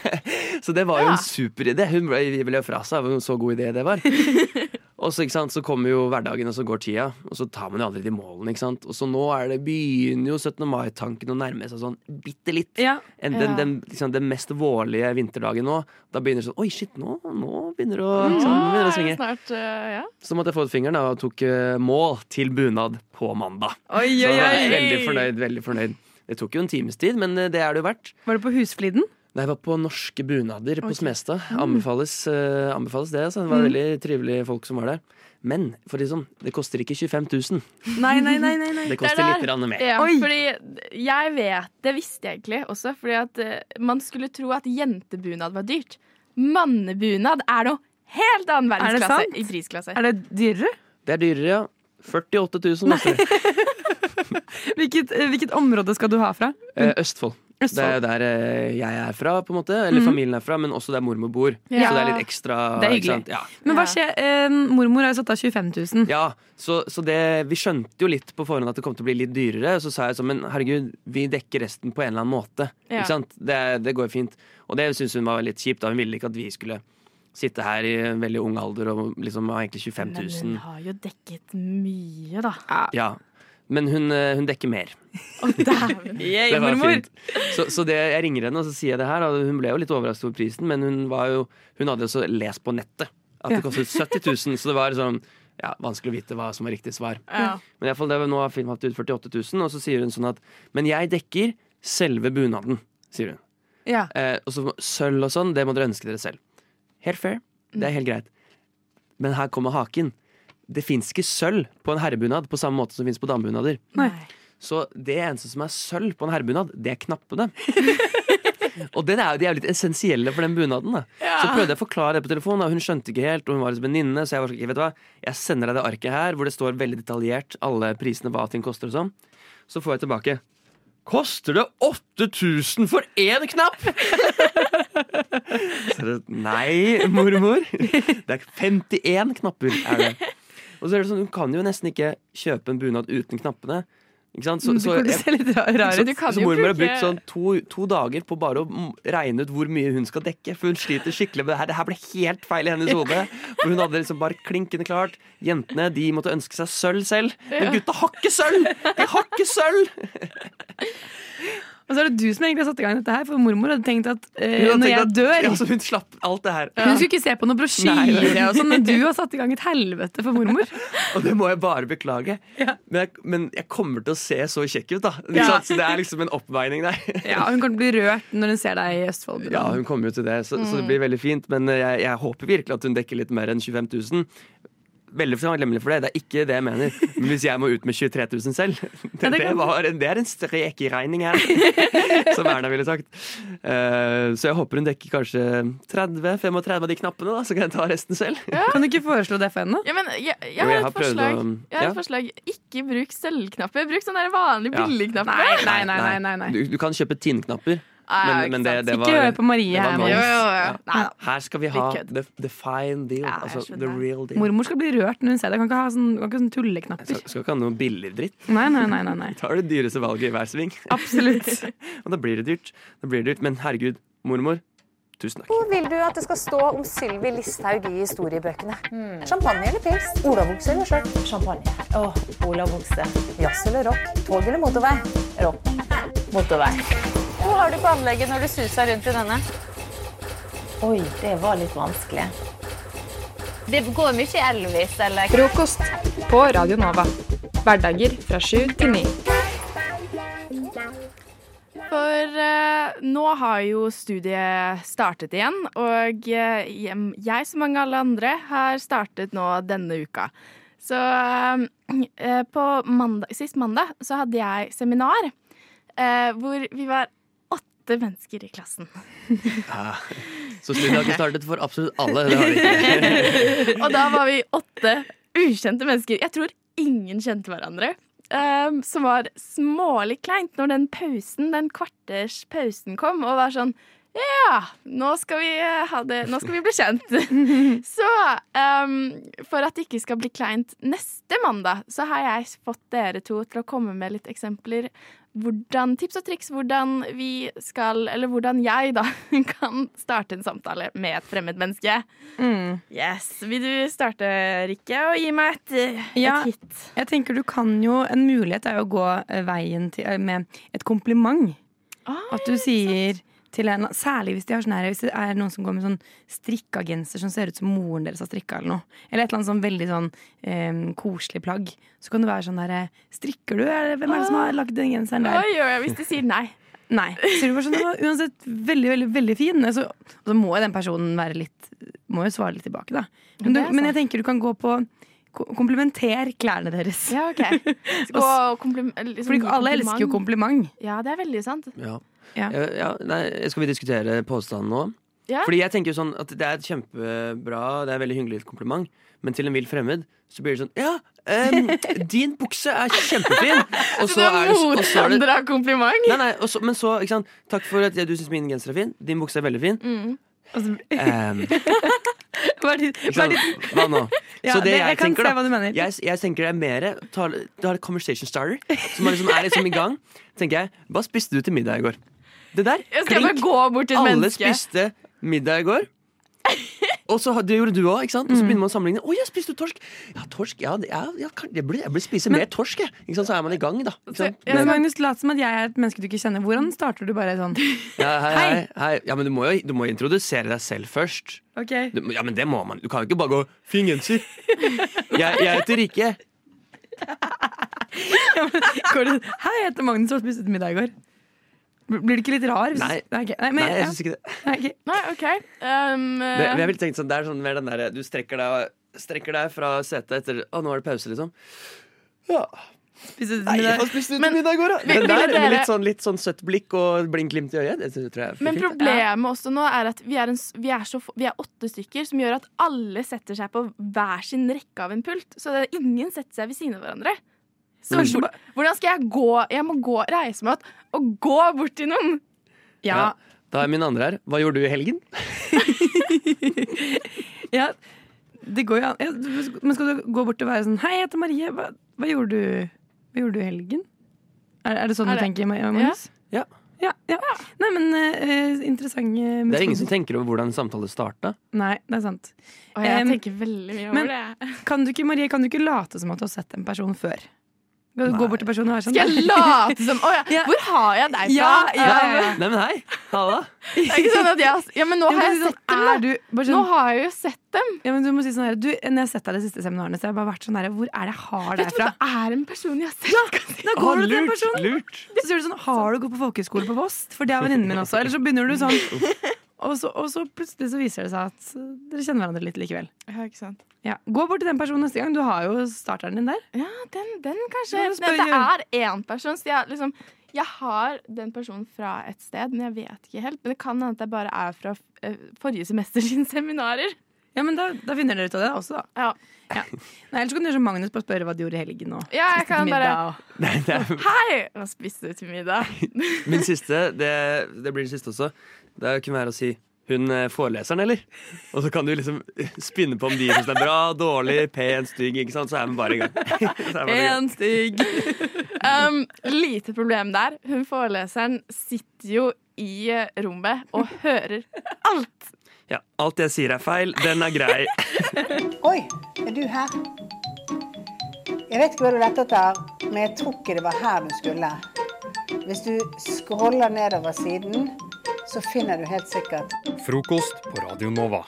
Speaker 16: så det var jo
Speaker 17: Ja.
Speaker 16: en super idé. Hun ble, ble fra seg. hvor Så god idé det var. Og så, sant, så kommer jo hverdagen, og så går tida, og så tar man jo aldri de målene. Og så nå det, begynner jo 17. mai-tanken å nærme seg sånn bitte litt.
Speaker 15: Ja.
Speaker 16: Den,
Speaker 17: den,
Speaker 16: den, liksom, den mest vårlige vinterdagen nå. Da begynner sånn Oi, shit, nå, nå begynner det å, sånn, nå begynner å svinge.
Speaker 17: Snart, uh, ja.
Speaker 16: Så måtte jeg få ut fingeren da, og tok uh, mål til bunad på mandag.
Speaker 15: Oi,
Speaker 16: Så
Speaker 15: oi,
Speaker 16: jeg var veldig fornøyd. veldig fornøyd Det tok jo en times tid, men eh, det er det jo verdt.
Speaker 15: Var du på Husfliden?
Speaker 16: Nei, jeg var på Norske bunader på
Speaker 15: okay.
Speaker 16: Smestad. Anbefales, uh, anbefales det. Altså. Det var
Speaker 15: Mm.
Speaker 16: veldig trivelige folk som var der. Men for det sånn, det koster ikke 25 000.
Speaker 15: Nei, nei, nei. nei, nei.
Speaker 16: Det koster litt mer.
Speaker 17: Ja,
Speaker 15: Oi.
Speaker 17: fordi jeg vet Det visste jeg egentlig også, fordi at uh, man skulle tro at jentebunad var dyrt. Mannebunad er noe helt annen
Speaker 15: Er
Speaker 17: verdensklasse i prisklasse.
Speaker 15: Er det dyrere?
Speaker 16: Det er dyrere, ja. 48 000 koster det.
Speaker 15: Hvilket, eh, hvilket område skal du ha fra?
Speaker 16: Eh, Østfold. Det er der eh, jeg er fra, på en måte. Eller
Speaker 15: mm.
Speaker 16: familien er fra, men også der mormor bor.
Speaker 15: Ja.
Speaker 16: Så det er litt ekstra.
Speaker 15: Det er
Speaker 16: ikke
Speaker 15: hyggelig.
Speaker 16: sant? Ja.
Speaker 15: Men hva skjer? Eh, mormor har jo satt av 25 000.
Speaker 16: Ja, så, så det, vi skjønte jo litt på forhånd at det kom til å bli litt dyrere. Så sa jeg sånn, men herregud, vi dekker resten på en eller annen måte.
Speaker 17: Ja.
Speaker 16: Ikke sant? Det, det går fint. Og det syntes hun var litt kjipt. da Hun ville ikke at vi skulle sitte her i en veldig ung alder og liksom ha egentlig 25
Speaker 17: Men hun har jo dekket mye, da.
Speaker 16: Ja. Men hun, eh, hun dekker mer.
Speaker 17: Å, dæven.
Speaker 15: Yay,
Speaker 16: Det var
Speaker 15: mormor!
Speaker 16: fint. Så, så det, jeg ringer henne og så sier jeg det her. Hun ble jo litt overrasket over prisen, men hun, var jo, hun hadde jo så lest på nettet at det kostet 70 000. Så det var sånn ja, vanskelig å vite hva som var riktig svar.
Speaker 17: Ja.
Speaker 16: Men i alle fall, det var, nå har filmen hatt ut 48 000, og så sier hun sånn at Men jeg dekker selve bunaden, sier hun.
Speaker 15: Ja.
Speaker 16: Eh, og så sølv og sånn, det må dere ønske dere selv. Helt fair. Det er helt greit. Men her kommer haken. Det fins ikke sølv på en herrebunad på samme måte som det fins på damebunader.
Speaker 15: Nei.
Speaker 16: Så det eneste som er sølv på en herrebunad, det er knappene. og den er, de er jo litt essensielle for den bunaden. Da. Så prøvde jeg å forklare det på telefonen, og hun skjønte ikke helt. Og hun var liksom venninne, så jeg var sånn, vet du hva, jeg sender deg det arket her hvor det står veldig detaljert alle prisene, hva ting koster og sånn. Så får jeg tilbake Koster det 8000 for én knapp?! Så Nei, mormor. Det er 51 knapper. er det. Og så er det sånn, Hun kan jo nesten ikke kjøpe en bunad uten knappene. Ikke sant?
Speaker 15: Mm, du kommer til å se litt rar- rar ut.
Speaker 16: så, så mormor har brukt sånn to, to dager på bare å regne ut hvor mye hun skal dekke. For hun sliter skikkelig med det her. Det her ble helt feil i hennes hode. For hun hadde liksom bare klinkende klart. Jentene de måtte ønske seg sølv selv. Men gutta har ikke sølv! De har ikke sølv!
Speaker 15: Og så er det du som egentlig har satt i gang dette her, for mormor hadde tenkt at eh, når jeg
Speaker 16: at-
Speaker 15: dør
Speaker 16: Ja, så hun slapp alt det her.
Speaker 15: Hun skulle ikke se på noen brosjyre og sånn, men du har satt i gang et helvete for mormor.
Speaker 16: Og det må jeg bare beklage. Men, jeg, men jeg kommer til å se så kjekk ut, da.
Speaker 15: Ja.
Speaker 16: Så det er liksom en oppveining der.
Speaker 15: Ja, Hun kommer til å bli rørt når hun ser deg i Østfold.
Speaker 16: Ja, hun kommer jo til det, så, så det
Speaker 15: Mm.
Speaker 16: blir veldig fint. Men eh, jeg, jeg håper virkelig at hun dekker litt mer enn 25 000. Veldig takknemlig for det. Det er ikke det jeg mener. Men hvis jeg må ut med 23 000 selv, det, det, var, det er en strek i regning her. Som Erna ville sagt. Eh, så jeg håper hun dekker kanskje 30-35 av de knappene, da, så kan jeg ta resten selv.
Speaker 15: Kan du ikke foreslå det for henne?
Speaker 19: Ja, men jeg, jeg, har
Speaker 16: jeg har
Speaker 19: forslag.
Speaker 16: å-
Speaker 19: Jeg har
Speaker 16: ja.
Speaker 19: et forslag. Ikke bruk sølvknapper. Bruk sånne vanlige vanlig
Speaker 16: Ja.
Speaker 19: billigknapper.
Speaker 15: Nei, nei, nei, nei, nei.
Speaker 16: Du, du kan kjøpe tinnknapper. Men, men det, det, var, Ikke
Speaker 15: hør på Marie her.
Speaker 19: Jo, jo, jo.
Speaker 15: Ja.
Speaker 16: Her skal vi ha the, the fine deal. altså the real deal.
Speaker 15: Mormor skal bli rørt når hun ser det. Kan ikke ha sånn, kan ikke sånn tulleknapper.
Speaker 16: Skal, skal ikke ha noe billig dritt.
Speaker 15: Nei, nei, nei, nei, nei.
Speaker 16: Tar det dyreste valget i hver sving.
Speaker 15: Absolutt.
Speaker 16: Og da blir det dyrt. Da blir det dyrt. Men herregud, mormor, tusen takk.
Speaker 20: Hvor vil du at det skal stå om Sylvi Listhaug i historiebøkene? Champagne eller pils? Olavokse eller skjørt? Champagne. Åh, Olavokse. Jazz eller rock? Tog eller motorvei? Rock. Motorvei. Har du på anlegget når du suser rundt i denne? Oi, det var litt vanskelig. Det går mye Elvis, eller?
Speaker 21: Frokost på Radio Nova. Hverdager fra sju til ni.
Speaker 17: For eh, nå har jo studiet startet igjen, og eh, jeg som mange alle andre har startet nå denne uka. Så eh, på mandag, sist mandag så hadde jeg seminar eh, hvor vi var åtte mennesker i klassen.
Speaker 16: Ja. så studiet har ikke startet for absolutt alle.
Speaker 17: Og da var vi åtte ukjente mennesker. Jeg tror ingen kjente hverandre. Um, som var smålig kleint når den pausen, den kvarters pausen kom, og var sånn ja, nå skal vi, eh, ha det, nå skal vi bli kjent. så um, for at det ikke skal bli kleint neste mandag, så har jeg fått dere to til å komme med litt eksempler. Hvordan, tips og triks hvordan vi skal, eller hvordan jeg da kan starte en samtale med et fremmed menneske.
Speaker 15: Mm.
Speaker 17: Yes, Vil du starte, Rikke, og gi meg et,
Speaker 15: Ja,
Speaker 17: et hit?
Speaker 15: jeg tenker du kan jo En mulighet er jo å gå eh, veien til, eh, med et kompliment. At du sier til en Særlig hvis de har sånn her Hvis det er noen som går med sånn strikka genser som ser ut som moren deres har strikka, eller noe. Eller et eller annet sånn veldig sånn eh, koselig plagg. Så kan det være sånn derre Strikker du? Eller hvem er det som har lagd den genseren der?
Speaker 17: Gjør jeg hvis de sier nei?
Speaker 15: Nei. Så du bare sånn, uansett veldig, veldig, veldig fin. Så, og så må jo den personen være litt Må jo svare litt tilbake, da. Men, du, men jeg tenker du kan gå på Komplimenter Komplementer klærne deres.
Speaker 17: Ja, ok. Gå og komplim liksom,
Speaker 15: Fordi alle elsker jo kompliment.
Speaker 17: Ja, det er veldig sant.
Speaker 16: Ja.
Speaker 15: Ja.
Speaker 16: Ja, nei, skal vi diskutere påstanden nå?
Speaker 17: Ja.
Speaker 16: Fordi jeg tenker jo sånn at Det er et kjempebra Det er et veldig hyggelig kompliment, men til en vill fremmed så blir det sånn Ja, um, din bukse er kjempefin! Og
Speaker 17: Så
Speaker 16: det- så er det-
Speaker 17: motstander av kompliment?
Speaker 16: Nei, nei, så, men så, ikke sant Takk for at du syns min genser er fin. Din bukse er veldig fin.
Speaker 17: Mm.
Speaker 16: Em,
Speaker 15: Hva er ditt- hva er ditt-
Speaker 16: Hva nå?
Speaker 15: Ja,
Speaker 16: så det,
Speaker 15: det-
Speaker 16: jeg,
Speaker 15: jeg
Speaker 16: tenker, da. Jeg, jeg tenker det er mer Du har et conversation starter som er liksom, er liksom i gang. Tenker jeg Hva spiste du til middag i går? Det der,
Speaker 17: Jeg skal bare gå bort til et
Speaker 16: Alle spiste middag i går. Og så det gjorde du òg, ikke sant? Og
Speaker 15: Mm.
Speaker 16: så begynner man å sammenligne. Å, jeg spiste torsk? Ja, torsk, ja, det- ja, ja kan- jeg burde, jeg burde spise mer torsk, jeg. Ikke sant? Så er man i gang, da. Ikke sant?
Speaker 15: Men Magnus, lat som at jeg er et menneske du ikke kjenner. Hvordan starter du bare sånn?
Speaker 16: Ja, hei, hei, hei. Ja, men du må jo du må introdusere deg selv først.
Speaker 15: Ok.
Speaker 16: Du, ja, men det må man. Du kan jo ikke bare gå 'fin genser'. Jeg, jeg heter Rikke.
Speaker 15: Går du, Hei, jeg heter Magnus og spiste middag i går. Blir du ikke litt rar? hvis-
Speaker 16: Nei.
Speaker 15: okay. Nei, men,
Speaker 16: Nei, jeg
Speaker 15: ja.
Speaker 16: syns ikke det.
Speaker 15: Nei, ok.
Speaker 17: Nei, okay. Um,
Speaker 16: det. Jeg vil tenkt sånn, det er sånn mer den derre Du strekker deg, strekker deg fra setet etter Å, nå er det pause, liksom. Ja.
Speaker 15: Spiste du
Speaker 16: Nei,
Speaker 15: middag?
Speaker 16: spiste
Speaker 17: Men-
Speaker 16: middag i går, da?
Speaker 17: Men,
Speaker 16: der,
Speaker 17: dere-
Speaker 16: litt sånn, litt sånn søtt blikk og blink-glimt i øyet. Det tror jeg er
Speaker 17: Men problemet også nå er at vi er, en, vi, er så, vi er åtte stykker, som gjør at alle setter seg på hver sin rekke av en pult. Så det, ingen setter seg ved siden av hverandre. Så
Speaker 16: Mm.
Speaker 17: hvordan skal jeg gå? Jeg må gå, reise meg opp og gå bort til noen.
Speaker 16: Ja. Da er min andre her. Hva gjorde du i helgen?
Speaker 15: Ja, det går jo an. Ja, men skal du gå bort og være sånn Hei, jeg heter Marie. Hva, hva, gjorde, du, hva gjorde du i helgen? Er, er det sånn
Speaker 17: Er
Speaker 15: du tenker, Magnus?
Speaker 16: Ja.
Speaker 15: Ja, ja. Nei, men uh, interessant Uh,
Speaker 16: Det er ingen som tenker over hvordan en samtale starta.
Speaker 15: Nei, det er sant.
Speaker 17: Og jeg
Speaker 15: um,
Speaker 17: tenker veldig mye over
Speaker 15: men
Speaker 17: det.
Speaker 15: kan du ikke, Marie, kan du ikke late som at du har sett en person før? Du gå bort til personen og være sånn
Speaker 17: Skal jeg late som Å ja, hvor har jeg deg fra?
Speaker 15: Ja, ja, ja, ja.
Speaker 16: Nei, men hei! Halla!
Speaker 17: Det er ikke sånn at jeg Ja, men nå har
Speaker 15: jeg,
Speaker 17: jeg
Speaker 15: sånn,
Speaker 17: sett dem,
Speaker 15: er
Speaker 17: da.
Speaker 15: du- bare
Speaker 17: Nå
Speaker 15: sånn-
Speaker 17: har jeg jo sett dem.
Speaker 15: Ja, men du må si sånn her du, Når jeg har sett deg de siste seminarene, så har jeg bare vært sånn her Hvor er det jeg har deg fra?
Speaker 17: det er en person jeg har sett.
Speaker 15: Da går du til den personen.
Speaker 16: lurt.
Speaker 15: Så sier du sånn Har du gått på folkehøyskole på Voss? For det er venninnen min også. Eller så begynner du sånn. Og så, og så plutselig så viser det seg at uh, dere kjenner hverandre litt likevel.
Speaker 17: Ja, ikke sant.
Speaker 15: Ja. Gå bort til den personen neste gang. Du har jo starteren din der.
Speaker 17: Ja, den, den kanskje.
Speaker 15: Ja,
Speaker 17: Det, det er én person. Så jeg, liksom, jeg har den personen fra et sted, men jeg vet ikke helt. Men det kan hende at jeg bare er fra eh, forrige semester sine seminarer.
Speaker 15: Ja, men da, da finner dere ut av det også, da.
Speaker 17: Ja.
Speaker 15: Nei, ellers kan du gjøre som Magnus å spørre hva du gjorde i helgen. Og
Speaker 17: Ja, jeg kan bare-
Speaker 15: og-
Speaker 16: Nei, det er
Speaker 17: Hei! Hva spiste du til middag?
Speaker 16: Min siste, det, det blir det siste også. Det er jo ikke mer å si hun eh, foreleseren, eller? Og så kan du liksom spinne på om de syns det er bra, dårlig, pen, stygg. ikke sant? Så er vi bare i gang. Så er vi bare i gang.
Speaker 17: En stygg. Um, lite problem der. Hun foreleseren sitter jo i eh, rommet og hører alt.
Speaker 16: Ja, alt jeg sier er feil. Den er grei.
Speaker 22: Oi, er du her? Jeg vet ikke hva du lette etter, men jeg tror ikke det var her du skulle. Hvis du scroller nedover siden, så finner du helt sikkert
Speaker 4: Frokost på Radio Nova.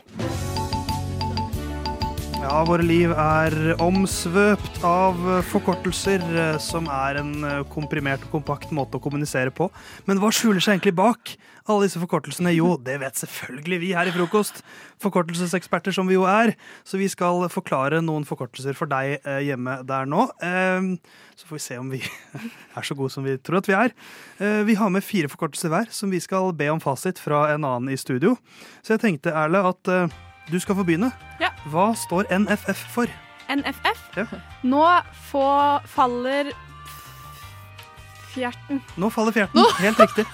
Speaker 23: Ja, våre liv er omsvøpt av forkortelser, eh, som er en eh, komprimert og kompakt måte å kommunisere på. Men hva skjuler seg egentlig bak alle disse forkortelsene? Jo, det vet selvfølgelig vi her i Frokost. Forkortelseseksperter som vi jo er. Så vi skal forklare noen forkortelser for deg eh, hjemme der nå. Eh, Så får vi se om vi er så gode som vi tror at vi er. Vi har med fire forkortelser hver, som vi skal be om fasit fra en annen i studio. Så jeg tenkte, Erle, at du skal få begynne.
Speaker 17: Ja.
Speaker 23: Hva står NFF for?
Speaker 17: NFF.
Speaker 23: Ja.
Speaker 17: Nå få, faller fjerten.
Speaker 23: Nå faller fjerten. Helt riktig.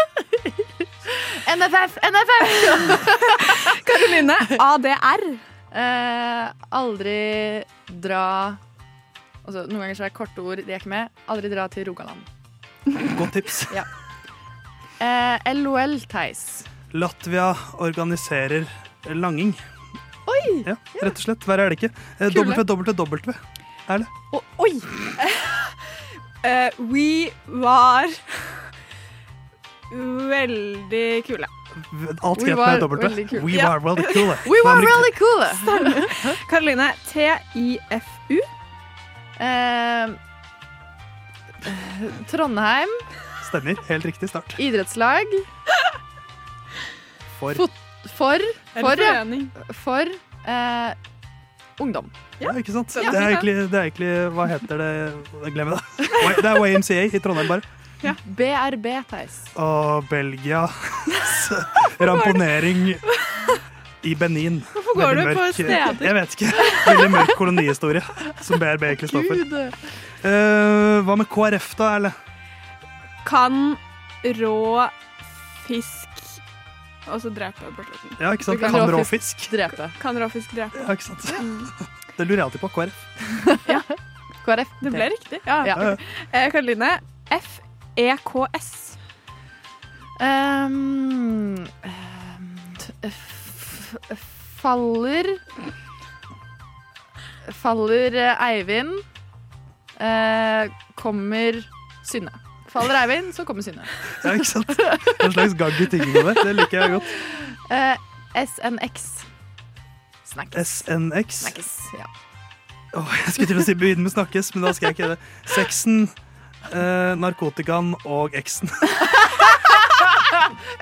Speaker 17: NFF! NFF! Karoline. ADR.
Speaker 24: Eh, aldri dra altså, Noen ganger så er det korte ord, de er ikke med. Aldri dra til Rogaland.
Speaker 23: Godt tips.
Speaker 24: Ja. Eh, LOL-Theis.
Speaker 23: Latvia organiserer langing.
Speaker 24: Oi!
Speaker 23: Ja, rett og slett. Verre er det ikke. Eh,
Speaker 24: er
Speaker 23: det. Erle.
Speaker 17: Oi! uh, we var veldig kule.
Speaker 23: Alt
Speaker 17: greit
Speaker 23: med W. We
Speaker 17: Ja.
Speaker 23: were really cool.
Speaker 17: We
Speaker 23: er
Speaker 17: were really cool! Karoline. TIFU.
Speaker 24: Eh, Trondheim.
Speaker 23: Stemmer. Helt riktig start.
Speaker 24: Idrettslag.
Speaker 23: For.
Speaker 24: Fot for For, For eh, ungdom.
Speaker 23: Ja, ikke sant? Det er egentlig, det er egentlig Hva heter det? Glem det. Det er YMCA i Trondheim, bare.
Speaker 24: BRB, Theis.
Speaker 23: Og Belgia. Ramponering i Benin.
Speaker 17: Hvorfor går
Speaker 23: Veldig
Speaker 17: du på
Speaker 23: mørk-
Speaker 17: steder?
Speaker 23: Jeg vet ikke. Veldig mørk kolonihistorie, som BRB egentlig står for. Eh, hva med KrF, da, Erle?
Speaker 17: Kan rå fisk Og så drepe på slutten.
Speaker 23: Ja, ikke sant? Kan, Kan råfisk.
Speaker 24: Drepe.
Speaker 17: Kan råfisk drepe.
Speaker 23: Ja, ikke sant? Det lurer jeg alltid på. KrF.
Speaker 24: KrF.
Speaker 17: Det ble riktig. Ja.
Speaker 24: Ja.
Speaker 17: Eh, Karoline. FEKS.
Speaker 24: Um, f- f- faller Faller eh, Eivind. Eh, kommer Synne. Faller Eivind, så kommer Synne.
Speaker 23: Ja, ikke sant? En slags gagg i tingene der. Det liker jeg godt.
Speaker 24: Eh, SNX. Snakkes.
Speaker 23: SNX.
Speaker 24: Snakkes, ja.
Speaker 23: Åh, jeg skulle til å si begynne med snakkes, men da skal jeg ikke det. Sexen, eh, narkotikaen og eksen.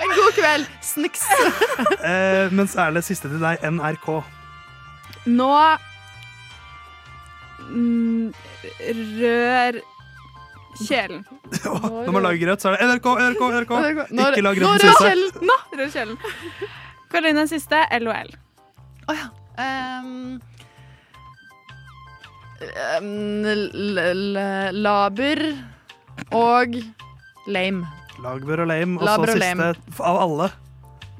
Speaker 24: En god kveld. Sniks.
Speaker 23: Eh, mens Erle, siste til deg. NRK.
Speaker 17: Nå mm, rør
Speaker 10: Kjelen.
Speaker 23: Når man lager grøt, så er det NRK, NRK, NRK.
Speaker 10: Når-
Speaker 23: Ikke lag grøten suse.
Speaker 10: kjelen. Nå, rød kjelen. Karoline siste. LOL.
Speaker 24: Um, um, l- l- laber og lame.
Speaker 23: Lagbør og lame. Og så
Speaker 24: og
Speaker 23: siste
Speaker 24: lame.
Speaker 23: av alle.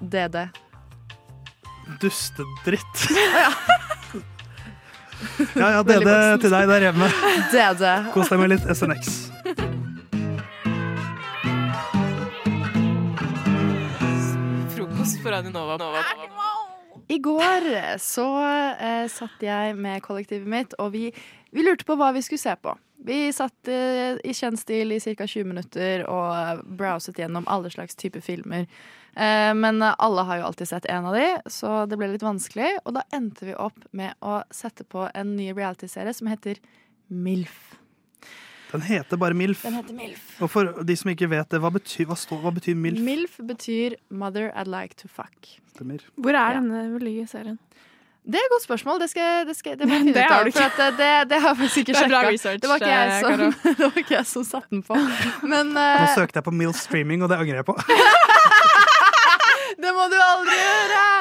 Speaker 24: DD.
Speaker 23: Dustedritt. Ja, ja,
Speaker 24: Veldig
Speaker 23: DD til deg der hjemme.
Speaker 24: DD.
Speaker 23: Kos deg med litt SNX.
Speaker 25: Radio Nova. Nova.
Speaker 24: I går så eh, satt jeg med kollektivet mitt, og vi, vi lurte på hva vi skulle se på. Vi satt eh, i kjent stil i ca. 20 minutter og browset gjennom alle slags typer filmer. Eh, men alle har jo alltid sett en av de, så det ble litt vanskelig. Og da endte vi opp med å sette på en ny realityserie som heter MILF.
Speaker 23: Den heter bare MILF.
Speaker 24: Den heter MILF.
Speaker 23: Og for de som ikke vet det, hva betyr, hva står, hva betyr MILF?
Speaker 24: MILF betyr Mother I'd Like to Fuck.
Speaker 23: Stemmer.
Speaker 10: Hvor er denne hvor serien?
Speaker 24: Det er et godt spørsmål. Det, skal, det, skal, det må jeg finne
Speaker 10: det
Speaker 24: ut
Speaker 10: har
Speaker 24: av. For at det, det, det har jeg faktisk ikke sjekka. Det var ikke jeg
Speaker 10: eh,
Speaker 24: som, det var ikke jeg som satte den på. Men
Speaker 23: Nå
Speaker 24: eh,
Speaker 23: søkte jeg på MILF streaming, og det angrer jeg på.
Speaker 24: det må du aldri gjøre!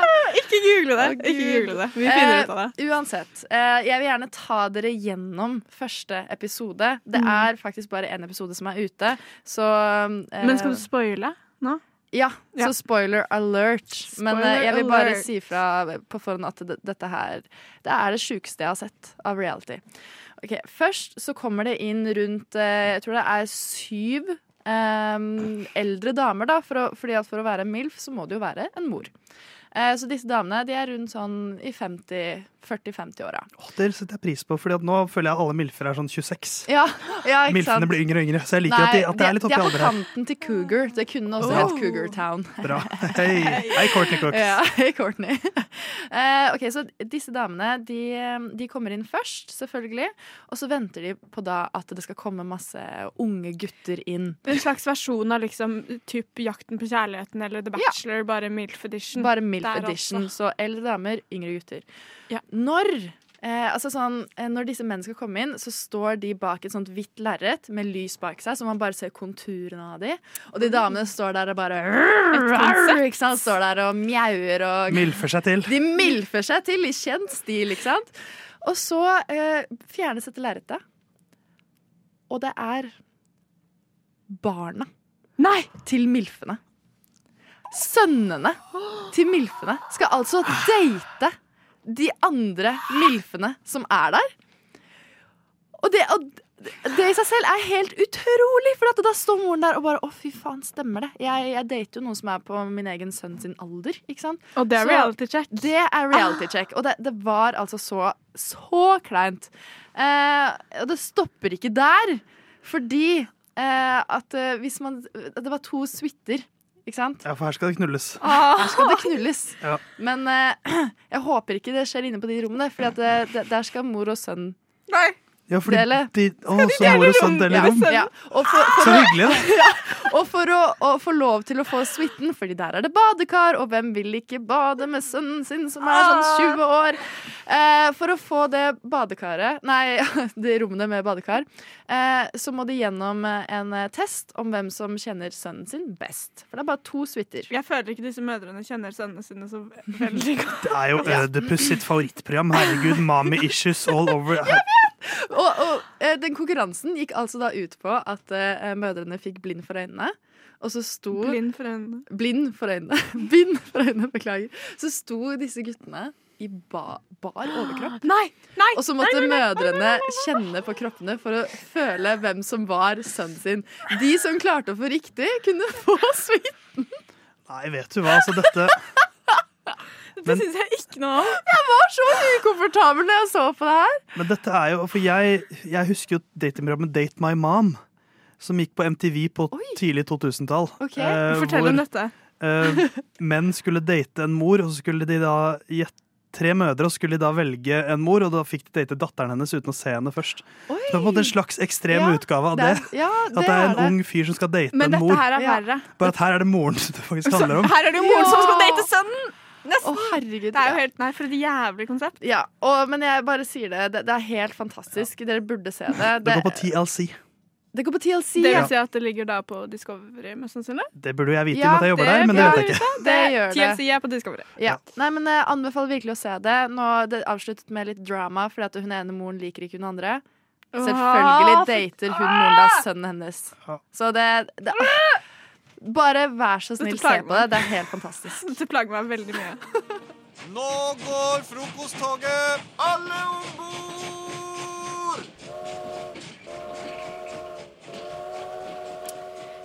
Speaker 10: Ikke google det.
Speaker 24: Oh,
Speaker 10: Ikke google det. Vi finner ut av det.
Speaker 24: Eh, uansett. eh, jeg vil gjerne ta dere gjennom første episode. Det
Speaker 10: Mm.
Speaker 24: er faktisk bare én episode som er ute, så eh,
Speaker 10: Men skal du spoile nå?
Speaker 24: Ja,
Speaker 10: Ja.
Speaker 24: så spoiler alert. Men eh, jeg vil bare
Speaker 10: alert.
Speaker 24: si fra på forhånd at det, dette her Det er det sjukeste jeg har sett av reality. Ok, Først så kommer det inn rundt Jeg tror det er syv eh, eldre damer, da. For å, fordi at for å være en MILF så må det jo være en mor. Eh, så disse damene de er rundt sånn i 50 40-50-åra.
Speaker 23: Åh, Det setter jeg pris på, at nå føler jeg at alle milfer er sånn 26.
Speaker 24: Ja, ja, ikke
Speaker 23: Milfene
Speaker 24: sant?
Speaker 23: blir yngre og yngre, så jeg liker at, de, at de, er litt oppi
Speaker 24: de er på kanten til Cougar. Det kunne også
Speaker 23: Oh.
Speaker 24: hett Cougar Town.
Speaker 23: Bra. Hei, hei Courtney Cox.
Speaker 24: Ja, hei, Courtney. Uh, ok, så Disse damene de, de kommer inn først, selvfølgelig. Og så venter de på da at det skal komme masse unge gutter inn.
Speaker 10: En slags versjon av liksom typ Jakten på kjærligheten eller The Bachelor, bare MILF edition.
Speaker 24: Bare MILF
Speaker 10: Der
Speaker 24: edition.
Speaker 10: også.
Speaker 24: Så eldre damer, yngre gutter. Når Eh, altså sånn, eh, når disse mennene skal komme inn, så står de bak et sånt hvitt lerret med lys bak seg, så man bare ser konturene av de. Og de damene står der og bare ikke sant? Står der og mjauer og
Speaker 23: Milfer seg til.
Speaker 24: De milfer seg til i kjent stil, ikke sant? Og så eh, fjernes dette lerretet. Og det er barna til milfene. Sønnene til milfene skal altså date de andre milfene som er der. Og det, og det i seg selv er helt utrolig, for at da står moren der og bare Å, fy faen, stemmer det? Jeg, jeg dater jo noen som er på min egen sønn sin alder, ikke sant?
Speaker 10: Og det er
Speaker 24: Så-
Speaker 10: reality check.
Speaker 24: Det er reality check. Og det, det var altså så, så kleint. Eh, og det stopper ikke der, fordi eh, at eh, hvis man Det var to suiter, ikke sant?
Speaker 23: Ja, for her skal det knulles.
Speaker 24: Her skal det knulles.
Speaker 23: Ja.
Speaker 24: Men eh, jeg håper ikke det skjer inne på de rommene, for der skal mor og sønn
Speaker 23: Ja, fordi
Speaker 24: dele.
Speaker 23: de, å, så mor og sønn deler rom.
Speaker 24: Ja. Og for, for
Speaker 23: Så hyggelig, da.
Speaker 24: Ja. Og for å, å få lov til å få suiten, fordi der er det badekar, og hvem vil ikke bade med sønnen sin som er sånn 20 år? Eh, for å få det badekaret, nei, de rommene med badekar, eh, så må de gjennom en test om hvem som kjenner sønnen sin best. For det er bare to suiter.
Speaker 10: Jeg føler ikke disse mødrene kjenner sønnene sine så veldig godt.
Speaker 23: Det er jo Ødepuss sitt favorittprogram. Herregud, mommy issues all over.
Speaker 24: Og, og eh, den konkurransen gikk altså da ut på at uh, mødrene fikk blind for øynene. Og så sto
Speaker 10: Blind for øynene.
Speaker 24: Blind for øynene. Bind for øynene, beklager. Så sto disse guttene i ba bar overkropp.
Speaker 10: Nei, nei,
Speaker 24: og så måtte
Speaker 10: nei, nei, nei,
Speaker 24: mødrene kjenne på kroppene for å føle hvem som var sønnen sin. De som klarte å få riktig, kunne få suiten.
Speaker 23: Nei, vet du hva, altså dette
Speaker 10: Det syns jeg ikke noe om.
Speaker 24: Jeg var så ukomfortabel når jeg så på det her.
Speaker 23: Men dette er jo For jeg, jeg husker jo datingprogrammet Date My Mom, som gikk på MTV på tidlig 2000-tall.
Speaker 10: Ok, fortell om dette.
Speaker 23: eh, menn skulle date en mor, og så skulle de da gjette Tre mødre, og skulle de da velge en mor, og da fikk de date datteren hennes uten å se henne først. Så det var på en måte en slags ekstrem
Speaker 10: Ja,
Speaker 23: utgave av
Speaker 10: det
Speaker 23: det.
Speaker 10: Ja, det
Speaker 23: At
Speaker 10: det
Speaker 23: er
Speaker 10: er
Speaker 23: en
Speaker 10: det.
Speaker 23: ung fyr som skal date
Speaker 10: Men
Speaker 23: en mor.
Speaker 10: Men dette her er verre.
Speaker 23: Bare at her er det moren det faktisk handler om.
Speaker 10: her er det jo moren som skal date sønnen! Nesten.
Speaker 24: Å, herregud.
Speaker 10: Det er jo helt Nei, for et jævlig konsept.
Speaker 24: Ja, og, men jeg bare sier det, det. Det er helt fantastisk. Dere burde se det.
Speaker 23: Det går på TLC.
Speaker 24: Det går på TLC.
Speaker 10: Det vil si at det ligger da på Discovery, mest sannsynlig.
Speaker 23: Det burde jeg vite
Speaker 24: Ja,
Speaker 23: med at jeg jobber der, men det vet jeg ikke.
Speaker 24: Det gjør det.
Speaker 10: TLC er på Discovery.
Speaker 24: Ja. Nei, men jeg anbefaler virkelig å se det. Nå det avsluttet med litt drama, fordi at hun ene moren liker ikke hun andre. Selvfølgelig dater hun moren da sønnen hennes. Så det, det Bare vær så snill, se på det.
Speaker 10: meg.
Speaker 24: Det er helt fantastisk.
Speaker 10: Dette plager meg veldig mye.
Speaker 18: Nå går frokosttoget! Alle om bord!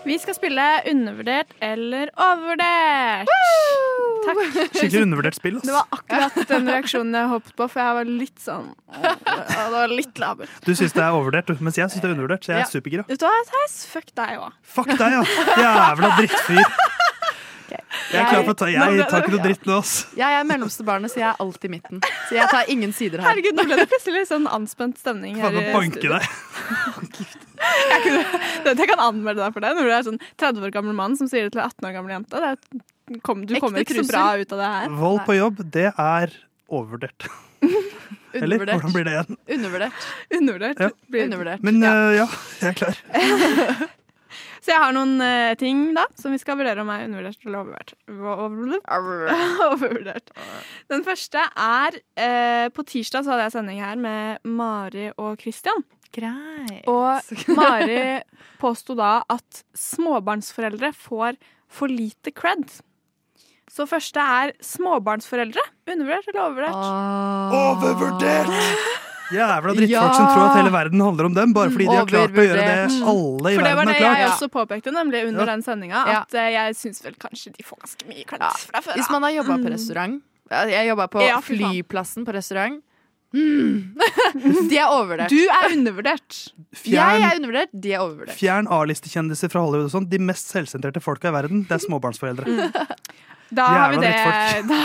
Speaker 10: Vi skal spille undervurdert eller overvurdert. Takk.
Speaker 23: Skikkelig undervurdert spill.
Speaker 10: Det var akkurat den reaksjonen jeg hoppet på, for jeg var litt sånn ja, Det var litt labert.
Speaker 23: Du syns det er overvurdert, mens jeg syns det er undervurdert. Så jeg
Speaker 10: Ja.
Speaker 23: er supergira.
Speaker 10: Vet du hva, Theis? Fuck deg òg.
Speaker 23: Fuck deg, ja! Jævla drittfyr. Jeg er klar for å ta Jeg tar ikke noe dritt nå, ass.
Speaker 24: Jeg er mellomste barnet, så jeg er alltid i midten. Så jeg tar ingen sider her.
Speaker 10: Herregud, nå ble det plutselig litt sånn anspent stemning her.
Speaker 23: Faen,
Speaker 10: studio.
Speaker 23: deg.
Speaker 10: Jeg, kunne, jeg kan anmelde deg for det. Når du er sånn 30 år gammel mann som sier det til en 18 år gammel jente. Det er, kom, du kommer ikke så bra ut av det her.
Speaker 23: Vold på jobb, det er overvurdert. Eller hvordan blir det igjen?
Speaker 24: Undervurdert.
Speaker 10: Undervurdert.
Speaker 23: Ja.
Speaker 10: Blir-
Speaker 24: Undervurdert.
Speaker 23: Men uh, ja, jeg er klar.
Speaker 10: Så jeg har noen uh, ting da som vi skal vurdere om er undervurdert eller overvurdert. Overvurdert. Den første er uh, På tirsdag så hadde jeg sending her med Mari og Christian.
Speaker 24: Greit.
Speaker 10: Og Mari påsto da at småbarnsforeldre får for lite cred. Så første er småbarnsforeldre. Undervurdert eller overvurdert?
Speaker 23: Overvurdert! Jævla drittfolk
Speaker 10: Ja.
Speaker 23: som tror at hele verden handler om dem, bare fordi de har klart å gjøre det alle i verden har klart.
Speaker 10: For det var det jeg også påpekte nemlig under
Speaker 23: Ja.
Speaker 10: den sendinga.
Speaker 24: Ja.
Speaker 10: At eh, jeg syns vel kanskje de får ganske mye klart fra før.
Speaker 24: Hvis man har jobba på
Speaker 10: Mm.
Speaker 24: restaurant Jeg jobba på
Speaker 10: Ja,
Speaker 24: flyplassen på restaurant. Mm. De er overvurdert.
Speaker 10: Du er undervurdert.
Speaker 24: Jeg er undervurdert, de er overvurdert.
Speaker 23: fjern A-listekjendiser fra Hollywood og sånn. De mest selvsentrerte folka i verden, det er småbarnsforeldre.
Speaker 10: Mm. Da har vi det. Da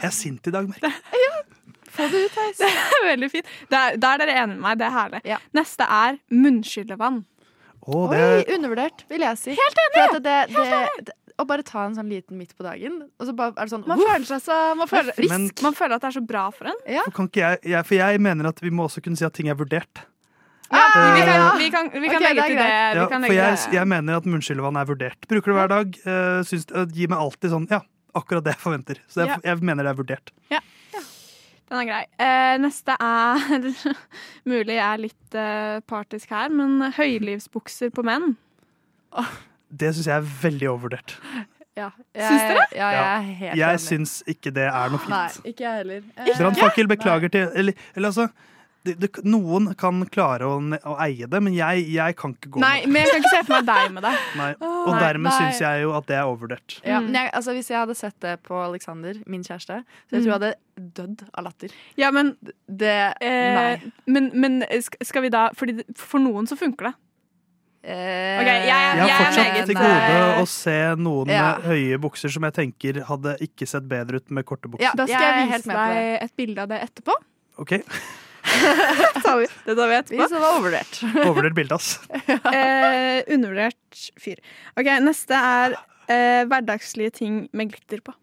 Speaker 23: Jeg er sint i dag, Merk.
Speaker 10: Få det ut, Theis. Veldig fint. Da er dere enige med meg. Det er herlig. Neste er munnskyllevann.
Speaker 24: Oh,
Speaker 23: det Oi,
Speaker 24: undervurdert, vil jeg si.
Speaker 10: Helt enig!
Speaker 24: Det, det, det, å bare ta en sånn liten midt på dagen, og så bare er det sånn
Speaker 10: Man føler seg så man føler,
Speaker 23: frisk. Men-
Speaker 10: man føler at det er så bra for en.
Speaker 24: Ja.
Speaker 23: kan ikke jeg, jeg For jeg mener at vi må også kunne si at ting er vurdert.
Speaker 10: Ja, vi
Speaker 23: Eh,
Speaker 10: kan, vi kan, vi kan
Speaker 24: okay,
Speaker 10: legge
Speaker 24: det er
Speaker 10: til det.
Speaker 23: Ja, for jeg, jeg mener at munnskyllevann er vurdert. Bruker det hver dag. Uh, syns, uh, gir meg alltid sånn Ja, akkurat det jeg forventer. Så jeg,
Speaker 10: Ja.
Speaker 23: jeg mener det er vurdert. Ja.
Speaker 10: Den er grei. Eh, neste er Mulig jeg er litt eh, partisk her, men høylivsbukser på menn.
Speaker 23: Det syns jeg er veldig overvurdert.
Speaker 24: Ja.
Speaker 10: Syns dere?
Speaker 24: Ja, jeg er helt
Speaker 23: Jeg
Speaker 24: enig.
Speaker 23: syns ikke det er noe fint.
Speaker 24: Nei, ikke jeg heller. Eh,
Speaker 23: Brannfakkel, beklager til Eller, eller altså det, det, Noen kan klare å, å eie det, men jeg, jeg kan ikke gå
Speaker 10: Nei,
Speaker 23: med det.
Speaker 10: men jeg kan ikke se for meg deg med det.
Speaker 23: Nei. Og
Speaker 10: Nei,
Speaker 23: dermed syns jeg jo at det er overvurdert.
Speaker 24: Ja,
Speaker 10: Mm.
Speaker 24: jeg, altså, hvis jeg hadde sett det på Alexander, min kjæreste, så jeg tror jeg hadde dødd av latter.
Speaker 10: Ja, men
Speaker 24: Det
Speaker 10: eh,
Speaker 24: Nei.
Speaker 10: Men, men skal vi da fordi For noen så funker det.
Speaker 24: Eh,
Speaker 10: Ok, jeg,
Speaker 23: Jeg
Speaker 10: jeg
Speaker 23: har fortsatt til
Speaker 10: eh,
Speaker 23: gode å se noen
Speaker 24: Ja.
Speaker 23: med høye bukser som jeg tenker hadde ikke sett bedre ut med korte bukser.
Speaker 24: Ja,
Speaker 10: Da skal
Speaker 24: jeg
Speaker 10: jeg vise deg et bilde av det etterpå.
Speaker 23: Ok,
Speaker 10: Det tar vi, det tar vi
Speaker 24: Vi
Speaker 10: etterpå.
Speaker 24: så det var overvurdert.
Speaker 23: Overvurdert bilde, ass.
Speaker 10: Eh, undervurdert fyr. Ok, Neste er eh, hverdagslige ting med glitter på.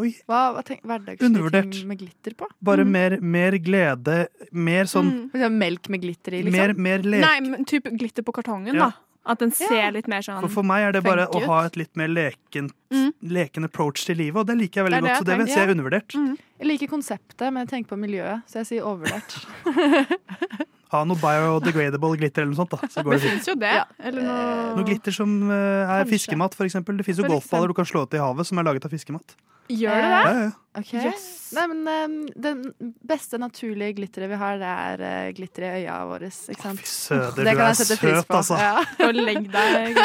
Speaker 23: Oi.
Speaker 24: Hva, hva tenk, hverdagslige
Speaker 23: Undervurdert.
Speaker 24: ting med glitter på?
Speaker 23: Bare mer, mer glede, mer sånn
Speaker 10: Mm.
Speaker 24: Melk med glitter i, liksom?
Speaker 23: Mer, mer lek.
Speaker 10: Nei, men typ glitter på kartongen,
Speaker 23: Ja.
Speaker 10: da. At den ser litt mer sånn
Speaker 23: For, for meg er det bare å ha et litt mer leken,
Speaker 10: Mm.
Speaker 23: leken approach til livet, og det liker jeg veldig
Speaker 10: Det det
Speaker 23: godt. Så det vil jeg si er undervurdert.
Speaker 10: Mm.
Speaker 24: Jeg liker konseptet, men jeg tenker på miljøet, så jeg sier overvurdert.
Speaker 23: Ha noe biodegradable glitter eller noe sånt, da. Så går
Speaker 10: Det
Speaker 23: det fint.
Speaker 10: jo det. Eller noe
Speaker 23: Noe glitter som eh, er
Speaker 10: Kanskje.
Speaker 23: fiskemat, eksempel. Det fins jo
Speaker 10: For
Speaker 23: golfballer du kan slå ut i havet som er laget av fiskemat.
Speaker 10: Gjør det
Speaker 23: Ja,
Speaker 10: det?
Speaker 23: ja.
Speaker 24: Ok.
Speaker 10: Yes.
Speaker 24: Nei, men um, Den beste naturlige glitteret vi har, det er uh, glitter i øya våre. Ikke sant?
Speaker 23: Fy søder,
Speaker 24: Det
Speaker 23: du er søt, altså.
Speaker 24: Ja.
Speaker 10: Gå og legg deg,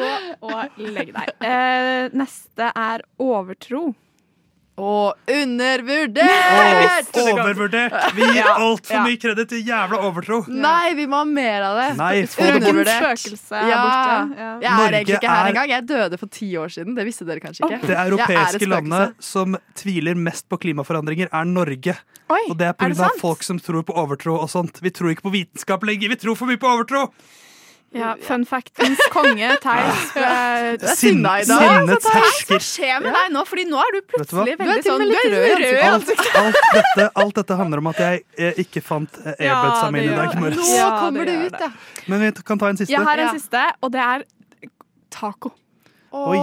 Speaker 10: Gå og legg deg. Uh, neste er overtro.
Speaker 24: Og undervurdert!
Speaker 23: Overvurdert! Vi gir
Speaker 10: Ja,
Speaker 23: altfor
Speaker 10: ja.
Speaker 23: mye kreditt til jævla overtro.
Speaker 24: Nei, vi må ha mer av det.
Speaker 23: Nei.
Speaker 24: Undervurdert.
Speaker 10: Er
Speaker 24: Ja.
Speaker 10: borte. Ja.
Speaker 24: Jeg er
Speaker 23: Norge
Speaker 24: egentlig ikke her
Speaker 23: er-
Speaker 24: engang. Jeg døde for ti år siden. Det visste dere kanskje ikke.
Speaker 23: Det
Speaker 24: er
Speaker 23: europeiske landet som tviler mest på klimaforandringer, er Norge.
Speaker 10: Oi,
Speaker 23: Og det er pga. folk som tror på overtro og sånt. Vi tror ikke på vitenskap lenger, vi tror for mye på overtro!
Speaker 10: Ja, fun factens konge, Theis. eh,
Speaker 23: Du er sinna i dag. Sinnets hersker.
Speaker 10: Hva skjer med deg nå? Fordi nå er du plutselig
Speaker 23: Du
Speaker 10: veldig sånn Du er
Speaker 23: rød i
Speaker 10: rød
Speaker 23: alt,
Speaker 10: ansiktet.
Speaker 23: alt, dette, alt dette handler om at jeg eh, ikke fant eh, earbudsa
Speaker 10: det
Speaker 23: mine i dag morges.
Speaker 10: Nå kommer det det ut, ja.
Speaker 23: Men vi kan ta en siste.
Speaker 10: Jeg har en siste, og det er taco.
Speaker 23: Oi.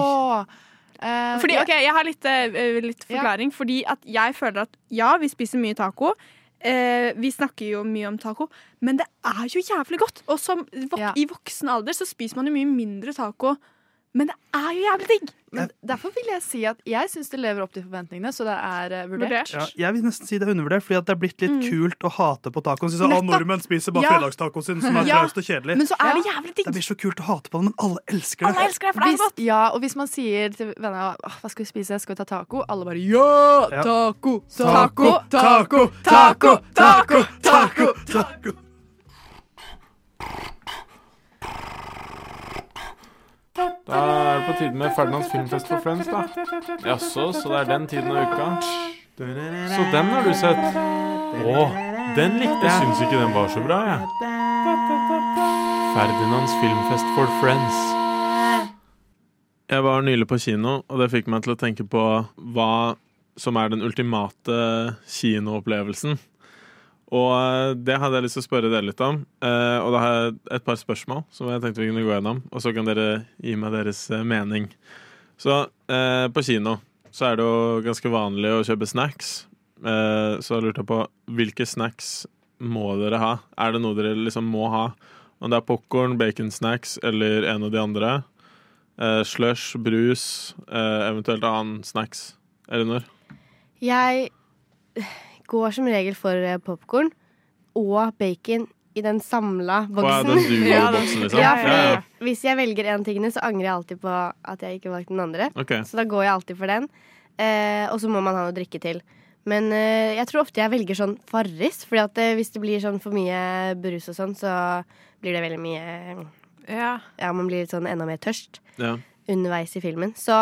Speaker 24: Eh,
Speaker 10: Fordi, ok, Jeg har litt, eh, litt forklaring. Fordi at jeg føler at ja, vi spiser mye taco. Eh, vi snakker jo mye om taco, men det er jo jævlig godt. Og som vok i voksen alder så spiser man jo mye mindre taco, men det er jo jævlig digg.
Speaker 24: Men derfor vil jeg si at jeg syns det lever opp til forventningene, så det er uh, vurdert.
Speaker 23: Ja, jeg vil nesten si det er undervurdert, fordi at det er blitt litt
Speaker 24: Mm.
Speaker 23: kult å hate på tacoen. Synes sånn, «Å,
Speaker 24: Nettopp.
Speaker 23: nordmenn spiser bare
Speaker 24: Ja.
Speaker 23: fredagstacoen sin, som er
Speaker 24: Ja.
Speaker 23: traust og kjedelig.
Speaker 24: Men så er det
Speaker 10: jævlig digg.
Speaker 23: Det blir så kult å hate på den, men alle elsker det.
Speaker 24: Alle elsker det, for Hvis, ja, og hvis man sier til vennene hva skal vi spise, skal vi ta taco? Alle bare ja!
Speaker 23: Taco!
Speaker 24: Taco!
Speaker 23: Taco, taco, taco, taco, taco, taco.
Speaker 25: Da er det på tide med Ferdinands filmfest for Friends, da. Jaså, så det er den tiden av uka? Så den har du sett? Å, den likte jeg. Jeg syns ikke den var så bra, jeg. Ferdinands filmfest for Friends. Jeg var nylig på kino, og det fikk meg til å tenke på hva som er den ultimate kinoopplevelsen. Og eh, det hadde jeg lyst til å spørre dere litt om. Eh, og da har jeg et par spørsmål som jeg tenkte vi kunne gå gjennom. Og så kan dere gi meg deres eh, mening. Så på kino så er det jo ganske vanlig å kjøpe snacks. Så jeg lurte på hvilke snacks må dere ha? Er det noe dere liksom må ha? Om det er popkorn, baconsnacks eller en av de andre. Slush, brus, eventuelt annen snacks. Elinor?
Speaker 26: Jeg går som regel for popkorn og bacon i den samla
Speaker 25: boksen. ja,
Speaker 26: boksen.
Speaker 25: den duo-boksen, liksom.
Speaker 26: Ja, fordi
Speaker 25: Ja, ja.
Speaker 26: Hvis jeg velger en av tingene, så angrer jeg alltid på at jeg ikke valgte den andre.
Speaker 25: Okay.
Speaker 26: Så da går jeg alltid for den. Eh, og så må man ha noe å drikke til. Men eh, jeg tror ofte jeg velger sånn Farris, Fordi at eh, hvis det blir sånn for mye brus og sånn, så blir det veldig mye
Speaker 10: Ja.
Speaker 26: man blir litt sånn enda mer tørst
Speaker 25: Ja.
Speaker 26: underveis i filmen. Så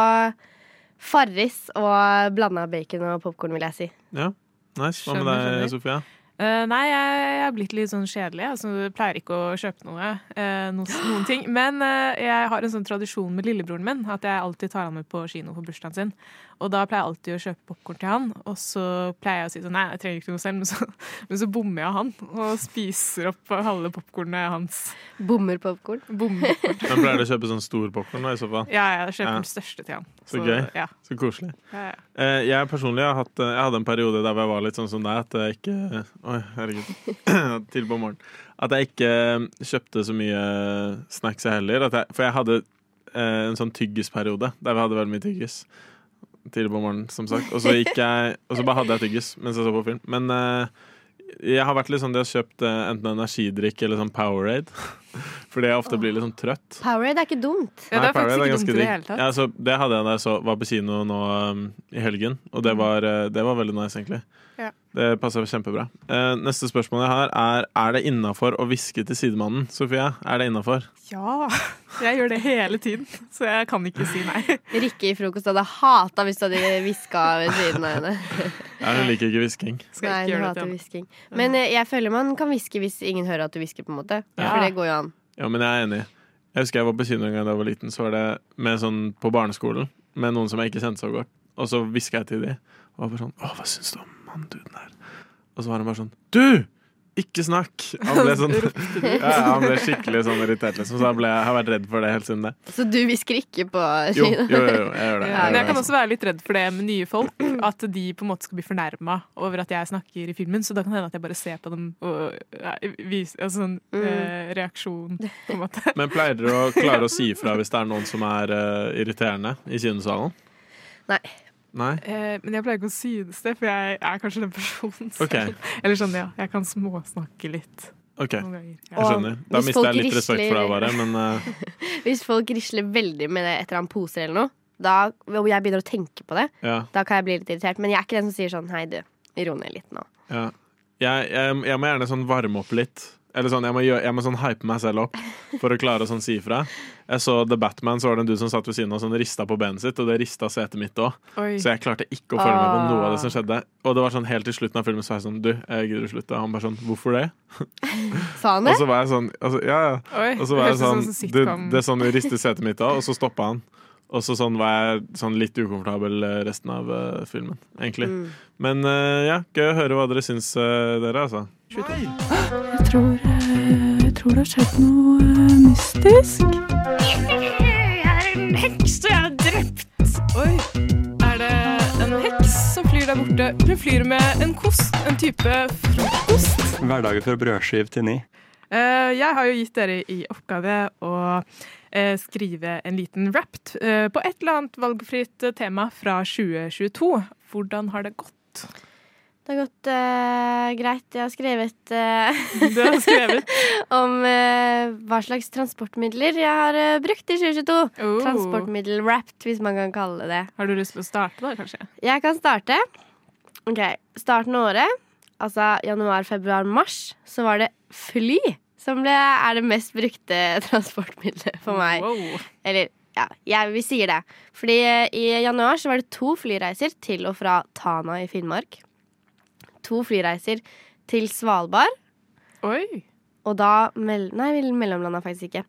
Speaker 26: Farris og blanda bacon og popkorn, vil jeg si.
Speaker 25: ja. Nice. Hva med deg. Sofia?
Speaker 27: Eh, nei, jeg, jeg er blitt litt sånn kjedelig. Altså, jeg pleier ikke å kjøpe noe. Uh, noen, noen ting. Men uh, jeg har en sånn tradisjon med lillebroren min at jeg alltid tar han med på kino for bursdagen sin. Og da pleier jeg alltid å kjøpe popkorn til han, og så pleier jeg å si sånn nei, jeg trenger ikke noe selv, men så, men så bommer jeg han og spiser opp halve popkornet hans.
Speaker 26: Bommer popkorn?
Speaker 27: Bommer popcorn.
Speaker 25: Men pleier du å kjøpe sånn stor popkorn i så fall?
Speaker 27: Ja, jeg kjøper
Speaker 25: Ja.
Speaker 27: den største til han.
Speaker 25: Så gøy.
Speaker 27: Ja.
Speaker 25: Så koselig.
Speaker 27: Ja, ja.
Speaker 25: Eh, jeg personlig har hatt, eh, jeg hadde en periode der jeg var litt sånn som deg, at jeg ikke Oi, herregud. Til på morgenen. At jeg ikke eh, kjøpte så mye snacks jeg heller. Jeg, for jeg hadde eh, en sånn tyggisperiode der vi hadde veldig mye tyggis. Tidlig på morgenen, som sagt. Og så jeg Og så bare hadde jeg tyggis mens jeg så på film. Men eh, jeg har vært litt sånn de har kjøpt eh, enten energidrikk eller sånn Powerade. Fordi jeg ofte blir litt sånn trøtt.
Speaker 26: Powerade er ikke dumt.
Speaker 25: Nei, Powerade ganske digg. Ja, så det hadde jeg da jeg så, var på kino nå um, i helgen, og det var, uh, det var veldig nice, egentlig.
Speaker 27: Ja.
Speaker 25: Det passa kjempebra. Uh, neste spørsmål jeg har, er Er det innafor å hviske til sidemannen. Sofia, er det innafor?
Speaker 27: ja, jeg gjør det hele tiden, så jeg kan ikke si nei.
Speaker 26: Rikke i frokost hadde hata hvis du hadde hviska ved siden av henne.
Speaker 25: Ja, hun liker ikke hvisking.
Speaker 27: Skal
Speaker 26: Nei, hun
Speaker 27: gjøre
Speaker 26: hater hvisking. Men eh, jeg føler man kan hviske hvis ingen hører at du hvisker, på en måte.
Speaker 25: Ja.
Speaker 26: For det går jo an.
Speaker 25: Ja, men jeg er enig. Jeg husker jeg var på kino en gang da jeg var liten, så var det med sånn på barneskolen med noen som jeg ikke kjente så godt. Og så hviska jeg til dem. Og var bare sånn Å, hva syns du om han duden der? Og så var han bare sånn Du! Ikke snakk! Han ble sånn ja, Han ble skikkelig sånn irritert, liksom. Så jeg, ble, jeg har vært redd for det helt siden det.
Speaker 26: Så du hvisker ikke på
Speaker 25: Jo, jo, jo, jo, jeg gjør det.
Speaker 27: Ja, men jeg kan også være litt redd for det med nye folk. At de på en måte skal bli fornærma over at jeg snakker i filmen. Så da kan det hende at jeg bare ser på dem og ja, viser altså sånn eh, reaksjon, på en måte.
Speaker 25: Men pleier dere å klare å si ifra hvis det er noen som er uh, irriterende i kinosalen?
Speaker 26: Nei.
Speaker 25: Nei?
Speaker 27: Eh, men jeg pleier ikke å synes det, for jeg er kanskje den personen selv.
Speaker 25: Okay.
Speaker 27: Eller sånn, ja. Jeg kan småsnakke litt.
Speaker 25: OK, jeg skjønner. Da mister jeg litt respekt for deg, bare, men uh...
Speaker 26: Hvis folk risler veldig med det Etter en poser eller noe, da, og jeg begynner å tenke på det,
Speaker 25: ja.
Speaker 26: da kan jeg bli litt irritert. Men jeg er ikke den som sier sånn hei, du, ro ned litt nå.
Speaker 25: Ja. Jeg, jeg, jeg må gjerne sånn varme opp litt Eller sånn, jeg må, gjøre, jeg må sånn hype meg selv opp for å klare å sånn si ifra. Jeg så The Batman, så var det en dude som satt ved siden av og sånn rista på benet sitt, og det rista setet mitt òg. Så jeg klarte ikke å følge med på
Speaker 27: Ah.
Speaker 25: noe av det som skjedde. Og det var sånn helt til slutten av filmen så var jeg sånn Du, jeg gidder å slutte. Og han bare sånn Hvorfor det?
Speaker 26: Sa han det?
Speaker 25: Og så var jeg sånn altså, Ja, ja.
Speaker 27: Oi,
Speaker 25: Og så var jeg
Speaker 27: det
Speaker 25: sånn
Speaker 27: du,
Speaker 25: Det, det sånn ristet setet mitt òg, og så stoppa han. Og så sånn var jeg sånn litt ukomfortabel eh, resten av uh, filmen, egentlig.
Speaker 27: Mm.
Speaker 25: Men uh, ja, gøy å høre hva dere syns, uh, dere, altså.
Speaker 27: Jeg tror, eh, jeg tror det har skjedd noe eh, mystisk. Jeg er en heks, og jeg er drept. Oi. Er det en heks som flyr der borte? Hun flyr med en kost, en type frokost.
Speaker 4: Hverdager fra brødskiv til ni.
Speaker 27: Eh, jeg har jo gitt dere i oppgave å eh, skrive en liten rap eh, på et eller annet valgfritt tema fra 2022. Hvordan har det gått?
Speaker 26: Det har gått uh, greit. Jeg har skrevet,
Speaker 27: uh, har skrevet?
Speaker 26: om uh, hva slags transportmidler jeg har brukt i 2022.
Speaker 27: Oh.
Speaker 26: Transportmiddel-wrapped, hvis man kan kalle det det.
Speaker 27: Har du lyst til å starte, da, kanskje?
Speaker 26: Jeg kan starte. Ok, Starten av året, altså januar, februar, mars, så var det fly som ble, er det mest brukte transportmiddelet for meg. Eller ja, jeg, vi sier det. Fordi i januar så var det to flyreiser til og fra Tana i Finnmark. To flyreiser til Svalbard.
Speaker 27: Oi.
Speaker 26: Og da mell Nei, vi mellomlanda faktisk ikke.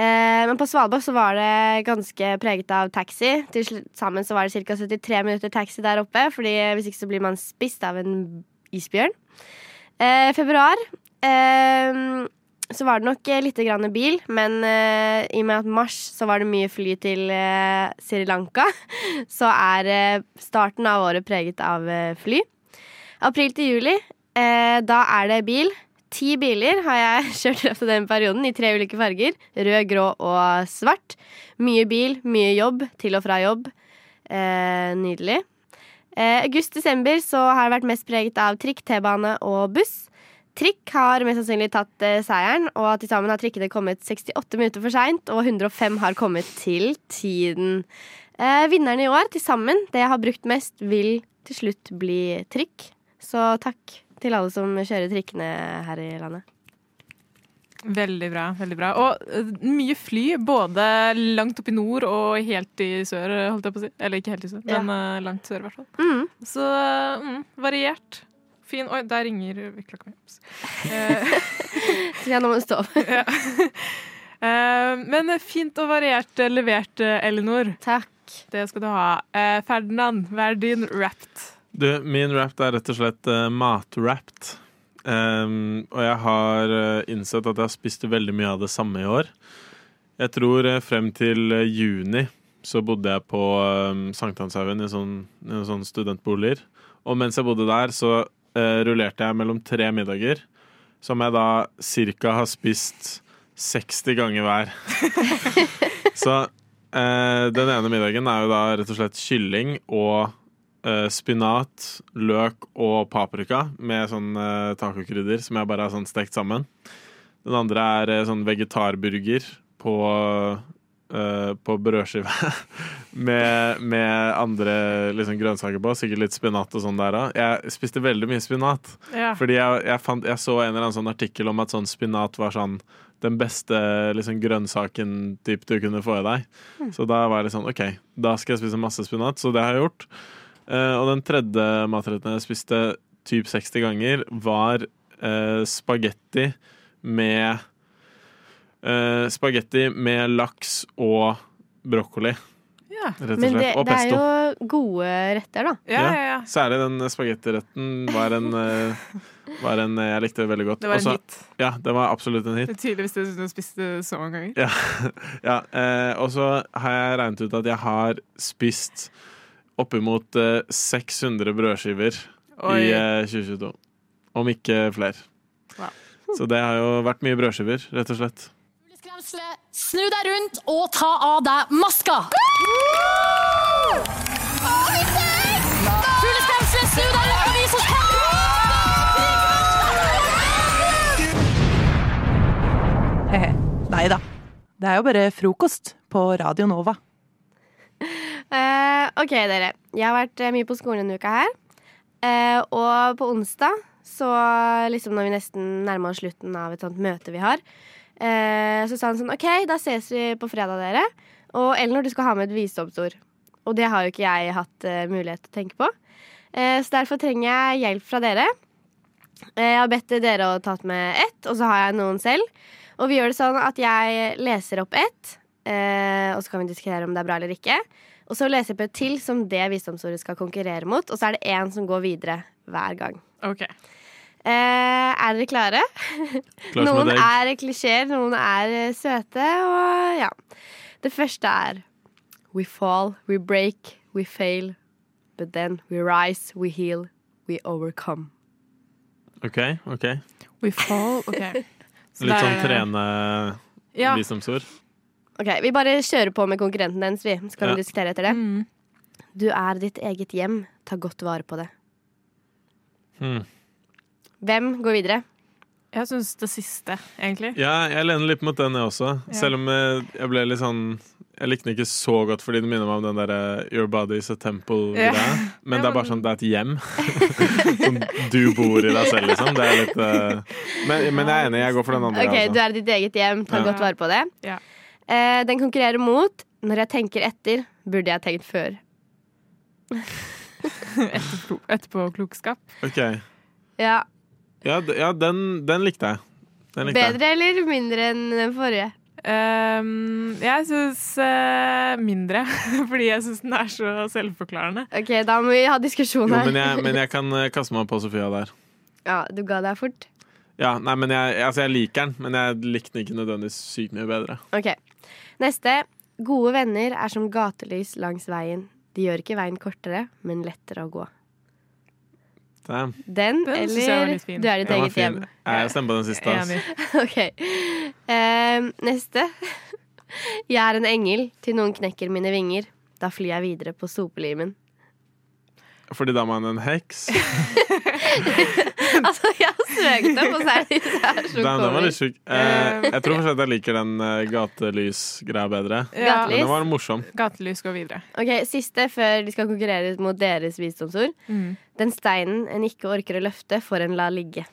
Speaker 26: Eh, men på Svalbard så var det ganske preget av taxi. Til sammen så var det ca. 73 minutter taxi der oppe, Fordi hvis ikke så blir man spist av en isbjørn. Eh, februar eh, så var det nok litt grann bil, men eh, i og med at mars så var det mye fly til eh, Sri Lanka, så er eh, starten av året preget av eh, fly. April til juli, eh, da er det bil. Ti biler har jeg kjørt i løpet av den perioden, i tre ulike farger. Rød, grå og svart. Mye bil, mye jobb, til og fra jobb. Eh, nydelig. Eh, August-desember så har det vært mest preget av trikk, T-bane og buss. Trikk har mest sannsynlig tatt eh, seieren, og til sammen har trikkene kommet 68 minutter for seint, og 105 har kommet til tiden. Eh, vinneren i år, til sammen, det jeg har brukt mest, vil til slutt bli trikk. Så takk til alle som kjører trikkene her i landet.
Speaker 27: Veldig bra. veldig bra. Og eh, mye fly, både langt opp i nord og helt i sør, holdt jeg på å si. Eller ikke helt i sør,
Speaker 26: Ja.
Speaker 27: men eh, langt sør, i hvert fall.
Speaker 26: Mm.
Speaker 27: Så mm, variert. Fin Oi, der ringer klokka mi. Eh,
Speaker 26: Så ja, nå må du stå opp.
Speaker 27: Eh, men fint og variert eh, levert, eh, Elinor.
Speaker 26: Takk.
Speaker 27: Det skal du ha. Eh, Ferdinand, hva er din wrapped?
Speaker 25: Du, min rap er rett og slett uh, matwrapped. Um, og jeg har uh, innsett at jeg har spist veldig mye av det samme i år. Jeg tror uh, frem til uh, juni så bodde jeg på um, Sankthanshaugen i sånn, sånn studentboliger. Og mens jeg bodde der, så eh, rullerte jeg mellom tre middager. Som jeg da cirka har spist 60 ganger hver. så eh, den ene middagen er jo da rett og slett kylling og eh, spinat, løk og paprika med sånn uh, tacokrydder som jeg bare har sånn stekt sammen. Den andre er uh, sånn vegetarburger på, uh, på brødskive med, med andre liksom, grønnsaker på. Sikkert litt spinat og sånn der òg. Jeg spiste veldig mye spinat.
Speaker 27: Ja.
Speaker 25: Fordi jeg, jeg, fant, jeg så en eller annen sånn artikkel om at sånn spinat var sånn den beste liksom, grønnsaken typ, du kunne få i deg. Så da var det sånn OK, da skal jeg spise masse spinat. Så det har jeg gjort. Eh, og den tredje matretten jeg spiste typ 60 ganger, var uh, spagetti med uh, Spagetti med laks og brokkoli.
Speaker 27: Ja.
Speaker 25: Rett og
Speaker 26: Men
Speaker 25: slett.
Speaker 26: det,
Speaker 25: og
Speaker 26: det er jo gode retter, da.
Speaker 25: Ja, ja, ja. Særlig den spagettiretten var en, eh, var en Jeg likte veldig godt.
Speaker 27: Det var en
Speaker 25: Også-
Speaker 27: hit.
Speaker 25: Ja, det var absolutt en hit.
Speaker 27: Det er tydelig hvis du, du spiste så mange ganger.
Speaker 25: Ja, ja uh, Og så har jeg regnet ut at jeg har spist oppimot eh, 600 brødskiver
Speaker 27: Oi.
Speaker 25: i eh, 2022. Om ikke flere.
Speaker 27: Wow.
Speaker 25: Så det har jo vært mye brødskiver, rett og slett.
Speaker 28: Snu deg rundt og ta av deg maska! Fugleskremsel, snu deg rundt og vis oss
Speaker 29: Hehe. Nei da. Det er jo bare frokost på Radio Nova.
Speaker 26: Eh, ok, dere. Jeg har vært eh, mye på skolen denne uka her. Uh, og på onsdag så liksom når vi nesten nærmer oss slutten av et sånt møte vi har, uh, så sa han sånn OK, da ses vi på fredag, dere. Og Elnor, du skal ha med et visdomsord. Og det har jo ikke jeg hatt mulighet til å tenke på. Så derfor trenger jeg hjelp fra dere. Jeg har bedt dere å tatt med ett, og så har jeg noen selv. Og vi gjør det sånn at jeg leser opp ett, og så kan vi diskutere om det er bra eller ikke. Og så leser jeg på et til som det visdomsordet skal konkurrere mot, og så er det én som går videre hver gang.
Speaker 27: Ok.
Speaker 26: Eh, er dere klare?
Speaker 27: Klar
Speaker 26: noen er klisjeer, noen er eh, søte, og ja. Det første er We fall, we break, we fail. But then we rise, we heal, we overcome.
Speaker 25: OK. ok
Speaker 27: We fall, ok. Så
Speaker 25: Litt sånn trene visdomsord? Ja.
Speaker 26: Ok, Vi bare kjører på med konkurrenten hennes, vi. Så kan
Speaker 25: Ja.
Speaker 26: vi diskutere etter det. Du er ditt eget hjem. Ta godt vare på det.
Speaker 25: Mm.
Speaker 26: Hvem går videre?
Speaker 27: Jeg syns det siste, egentlig.
Speaker 25: Ja, jeg lener litt mot den, jeg også.
Speaker 27: Ja.
Speaker 25: Selv om jeg, jeg ble litt sånn Jeg likte den ikke så godt fordi det minner meg om den derre Your body is a temple-greia.
Speaker 27: Ja.
Speaker 25: Men
Speaker 27: Ja,
Speaker 25: det er bare sånn, det er et hjem. som du bor i deg selv, liksom. Det er litt uh... men, men jeg er enig, jeg går for den andre.
Speaker 26: Ok,
Speaker 25: altså.
Speaker 26: Du er ditt eget hjem. Ta
Speaker 25: Ja.
Speaker 26: godt vare på det.
Speaker 27: Ja.
Speaker 26: Eh, den konkurrerer mot Når jeg tenker etter, burde jeg tenkt før.
Speaker 27: Etterpå, etterpåklokskap.
Speaker 25: Ok.
Speaker 26: Ja,
Speaker 25: Ja, ja den, den likte jeg. Den likte jeg.
Speaker 26: Bedre eller mindre enn den forrige?
Speaker 27: Um, jeg syns uh, mindre, fordi jeg syns den er så selvforklarende.
Speaker 26: Ok, Da må vi ha diskusjon
Speaker 25: Jo,
Speaker 26: her.
Speaker 25: men jeg, men jeg kan eh, kaste meg på Sofia der.
Speaker 26: Ja, Du ga deg fort.
Speaker 25: Ja, nei, men jeg, altså, jeg liker den, men jeg likte den ikke nødvendigvis sykt mye bedre.
Speaker 26: Ok, Neste. Gode venner er som gatelys langs veien. De gjør ikke veien kortere, men lettere å gå.
Speaker 25: Damn.
Speaker 26: Den,
Speaker 27: Den
Speaker 26: eller du er ditt eget
Speaker 25: fin.
Speaker 26: hjem?
Speaker 25: Jeg stemmer på den siste. Altså.
Speaker 27: Enig.
Speaker 26: ok. Eh, neste. Jeg er en engel til noen knekker mine vinger. Da flyr jeg videre på sopelimen.
Speaker 25: Fordi da er man en heks.
Speaker 26: altså, jeg har søkt opp, og så er det
Speaker 25: Den, den var litt sjuk. Eh, jeg tror fortsatt jeg liker den uh, gatelys-greia bedre.
Speaker 27: Ja.
Speaker 25: Men den var morsom.
Speaker 27: Gatelys går videre.
Speaker 26: Ok, Siste før de skal konkurrere mot deres visdomsord.
Speaker 27: Mm.
Speaker 26: Den steinen en ikke orker å løfte, får en la ligge.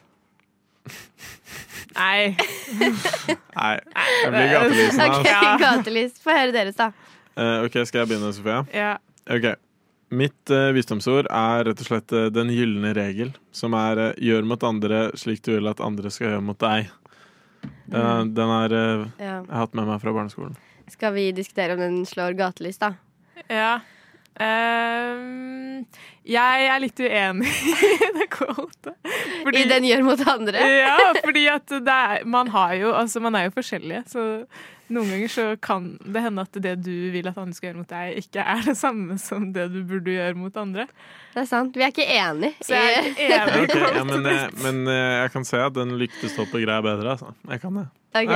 Speaker 27: Nei.
Speaker 25: Nei, jeg blir gatelysen.
Speaker 26: Ok. Gatelys. Få høre deres, da.
Speaker 25: Eh, ok, skal jeg begynne, Sofia?
Speaker 27: Ja.
Speaker 25: Ok. Mitt uh, visdomsord er rett og slett uh, den gylne regel, som er uh, gjør mot andre slik du vil at andre skal gjøre mot deg. Den, den er eh,
Speaker 26: Ja.
Speaker 25: jeg har hatt med meg fra barneskolen.
Speaker 26: Skal vi diskutere om den slår gatelys, da?
Speaker 27: Ja. Ehm, jeg er litt uenig i det quotet.
Speaker 26: I den gjør mot andre?
Speaker 27: Ja, fordi at det er, man har jo Altså, man er jo forskjellige, så noen ganger så kan det hende at det du vil at andre skal gjøre mot deg, ikke er det samme som det du burde gjøre mot andre.
Speaker 26: Det er sant. Vi er ikke enige.
Speaker 27: Så jeg er ikke enig.
Speaker 25: okay, ja, men, eh, men eh, jeg kan se at den lyktestolpegreia er bedre, altså. Jeg kan det.
Speaker 26: Ok.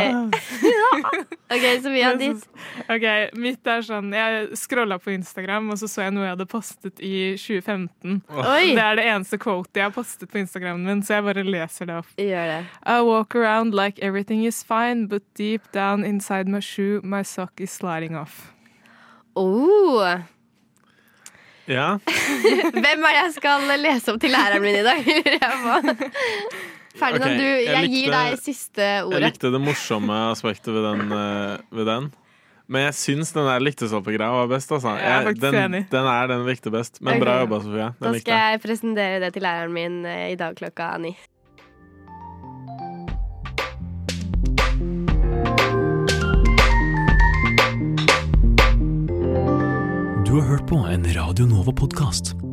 Speaker 26: ok, så vi har ditt.
Speaker 27: Ok, Mitt er sånn Jeg scrolla på Instagram, og så så jeg noe jeg hadde postet i 2015.
Speaker 26: Oi.
Speaker 27: Det er det eneste quotet jeg har postet på Instagramen min, så jeg bare leser det opp.
Speaker 26: Gjør det.
Speaker 27: I walk around like everything is fine, but deep down inside my shoe, my sock is sliding off.
Speaker 26: Oh.
Speaker 25: Ja.
Speaker 26: Hvem er jeg skal lese opp til læreren min i dag? Ferdinand,
Speaker 25: okay,
Speaker 26: du,
Speaker 25: jeg
Speaker 26: jeg gir deg siste ordet.
Speaker 25: Jeg likte det morsomme aspektet ved den. eh, ved den. Men jeg syns den der lyktestolpegreia var best. Altså.
Speaker 26: Jeg er
Speaker 25: den, den er den likte best. Men
Speaker 26: okay.
Speaker 25: bra jobba, Sofie.
Speaker 26: Da
Speaker 25: Den likte
Speaker 26: skal
Speaker 25: jeg.
Speaker 26: jeg presentere det til læreren min eh, i dag klokka ni.
Speaker 30: Du har hørt på en Radio Nova-podkast.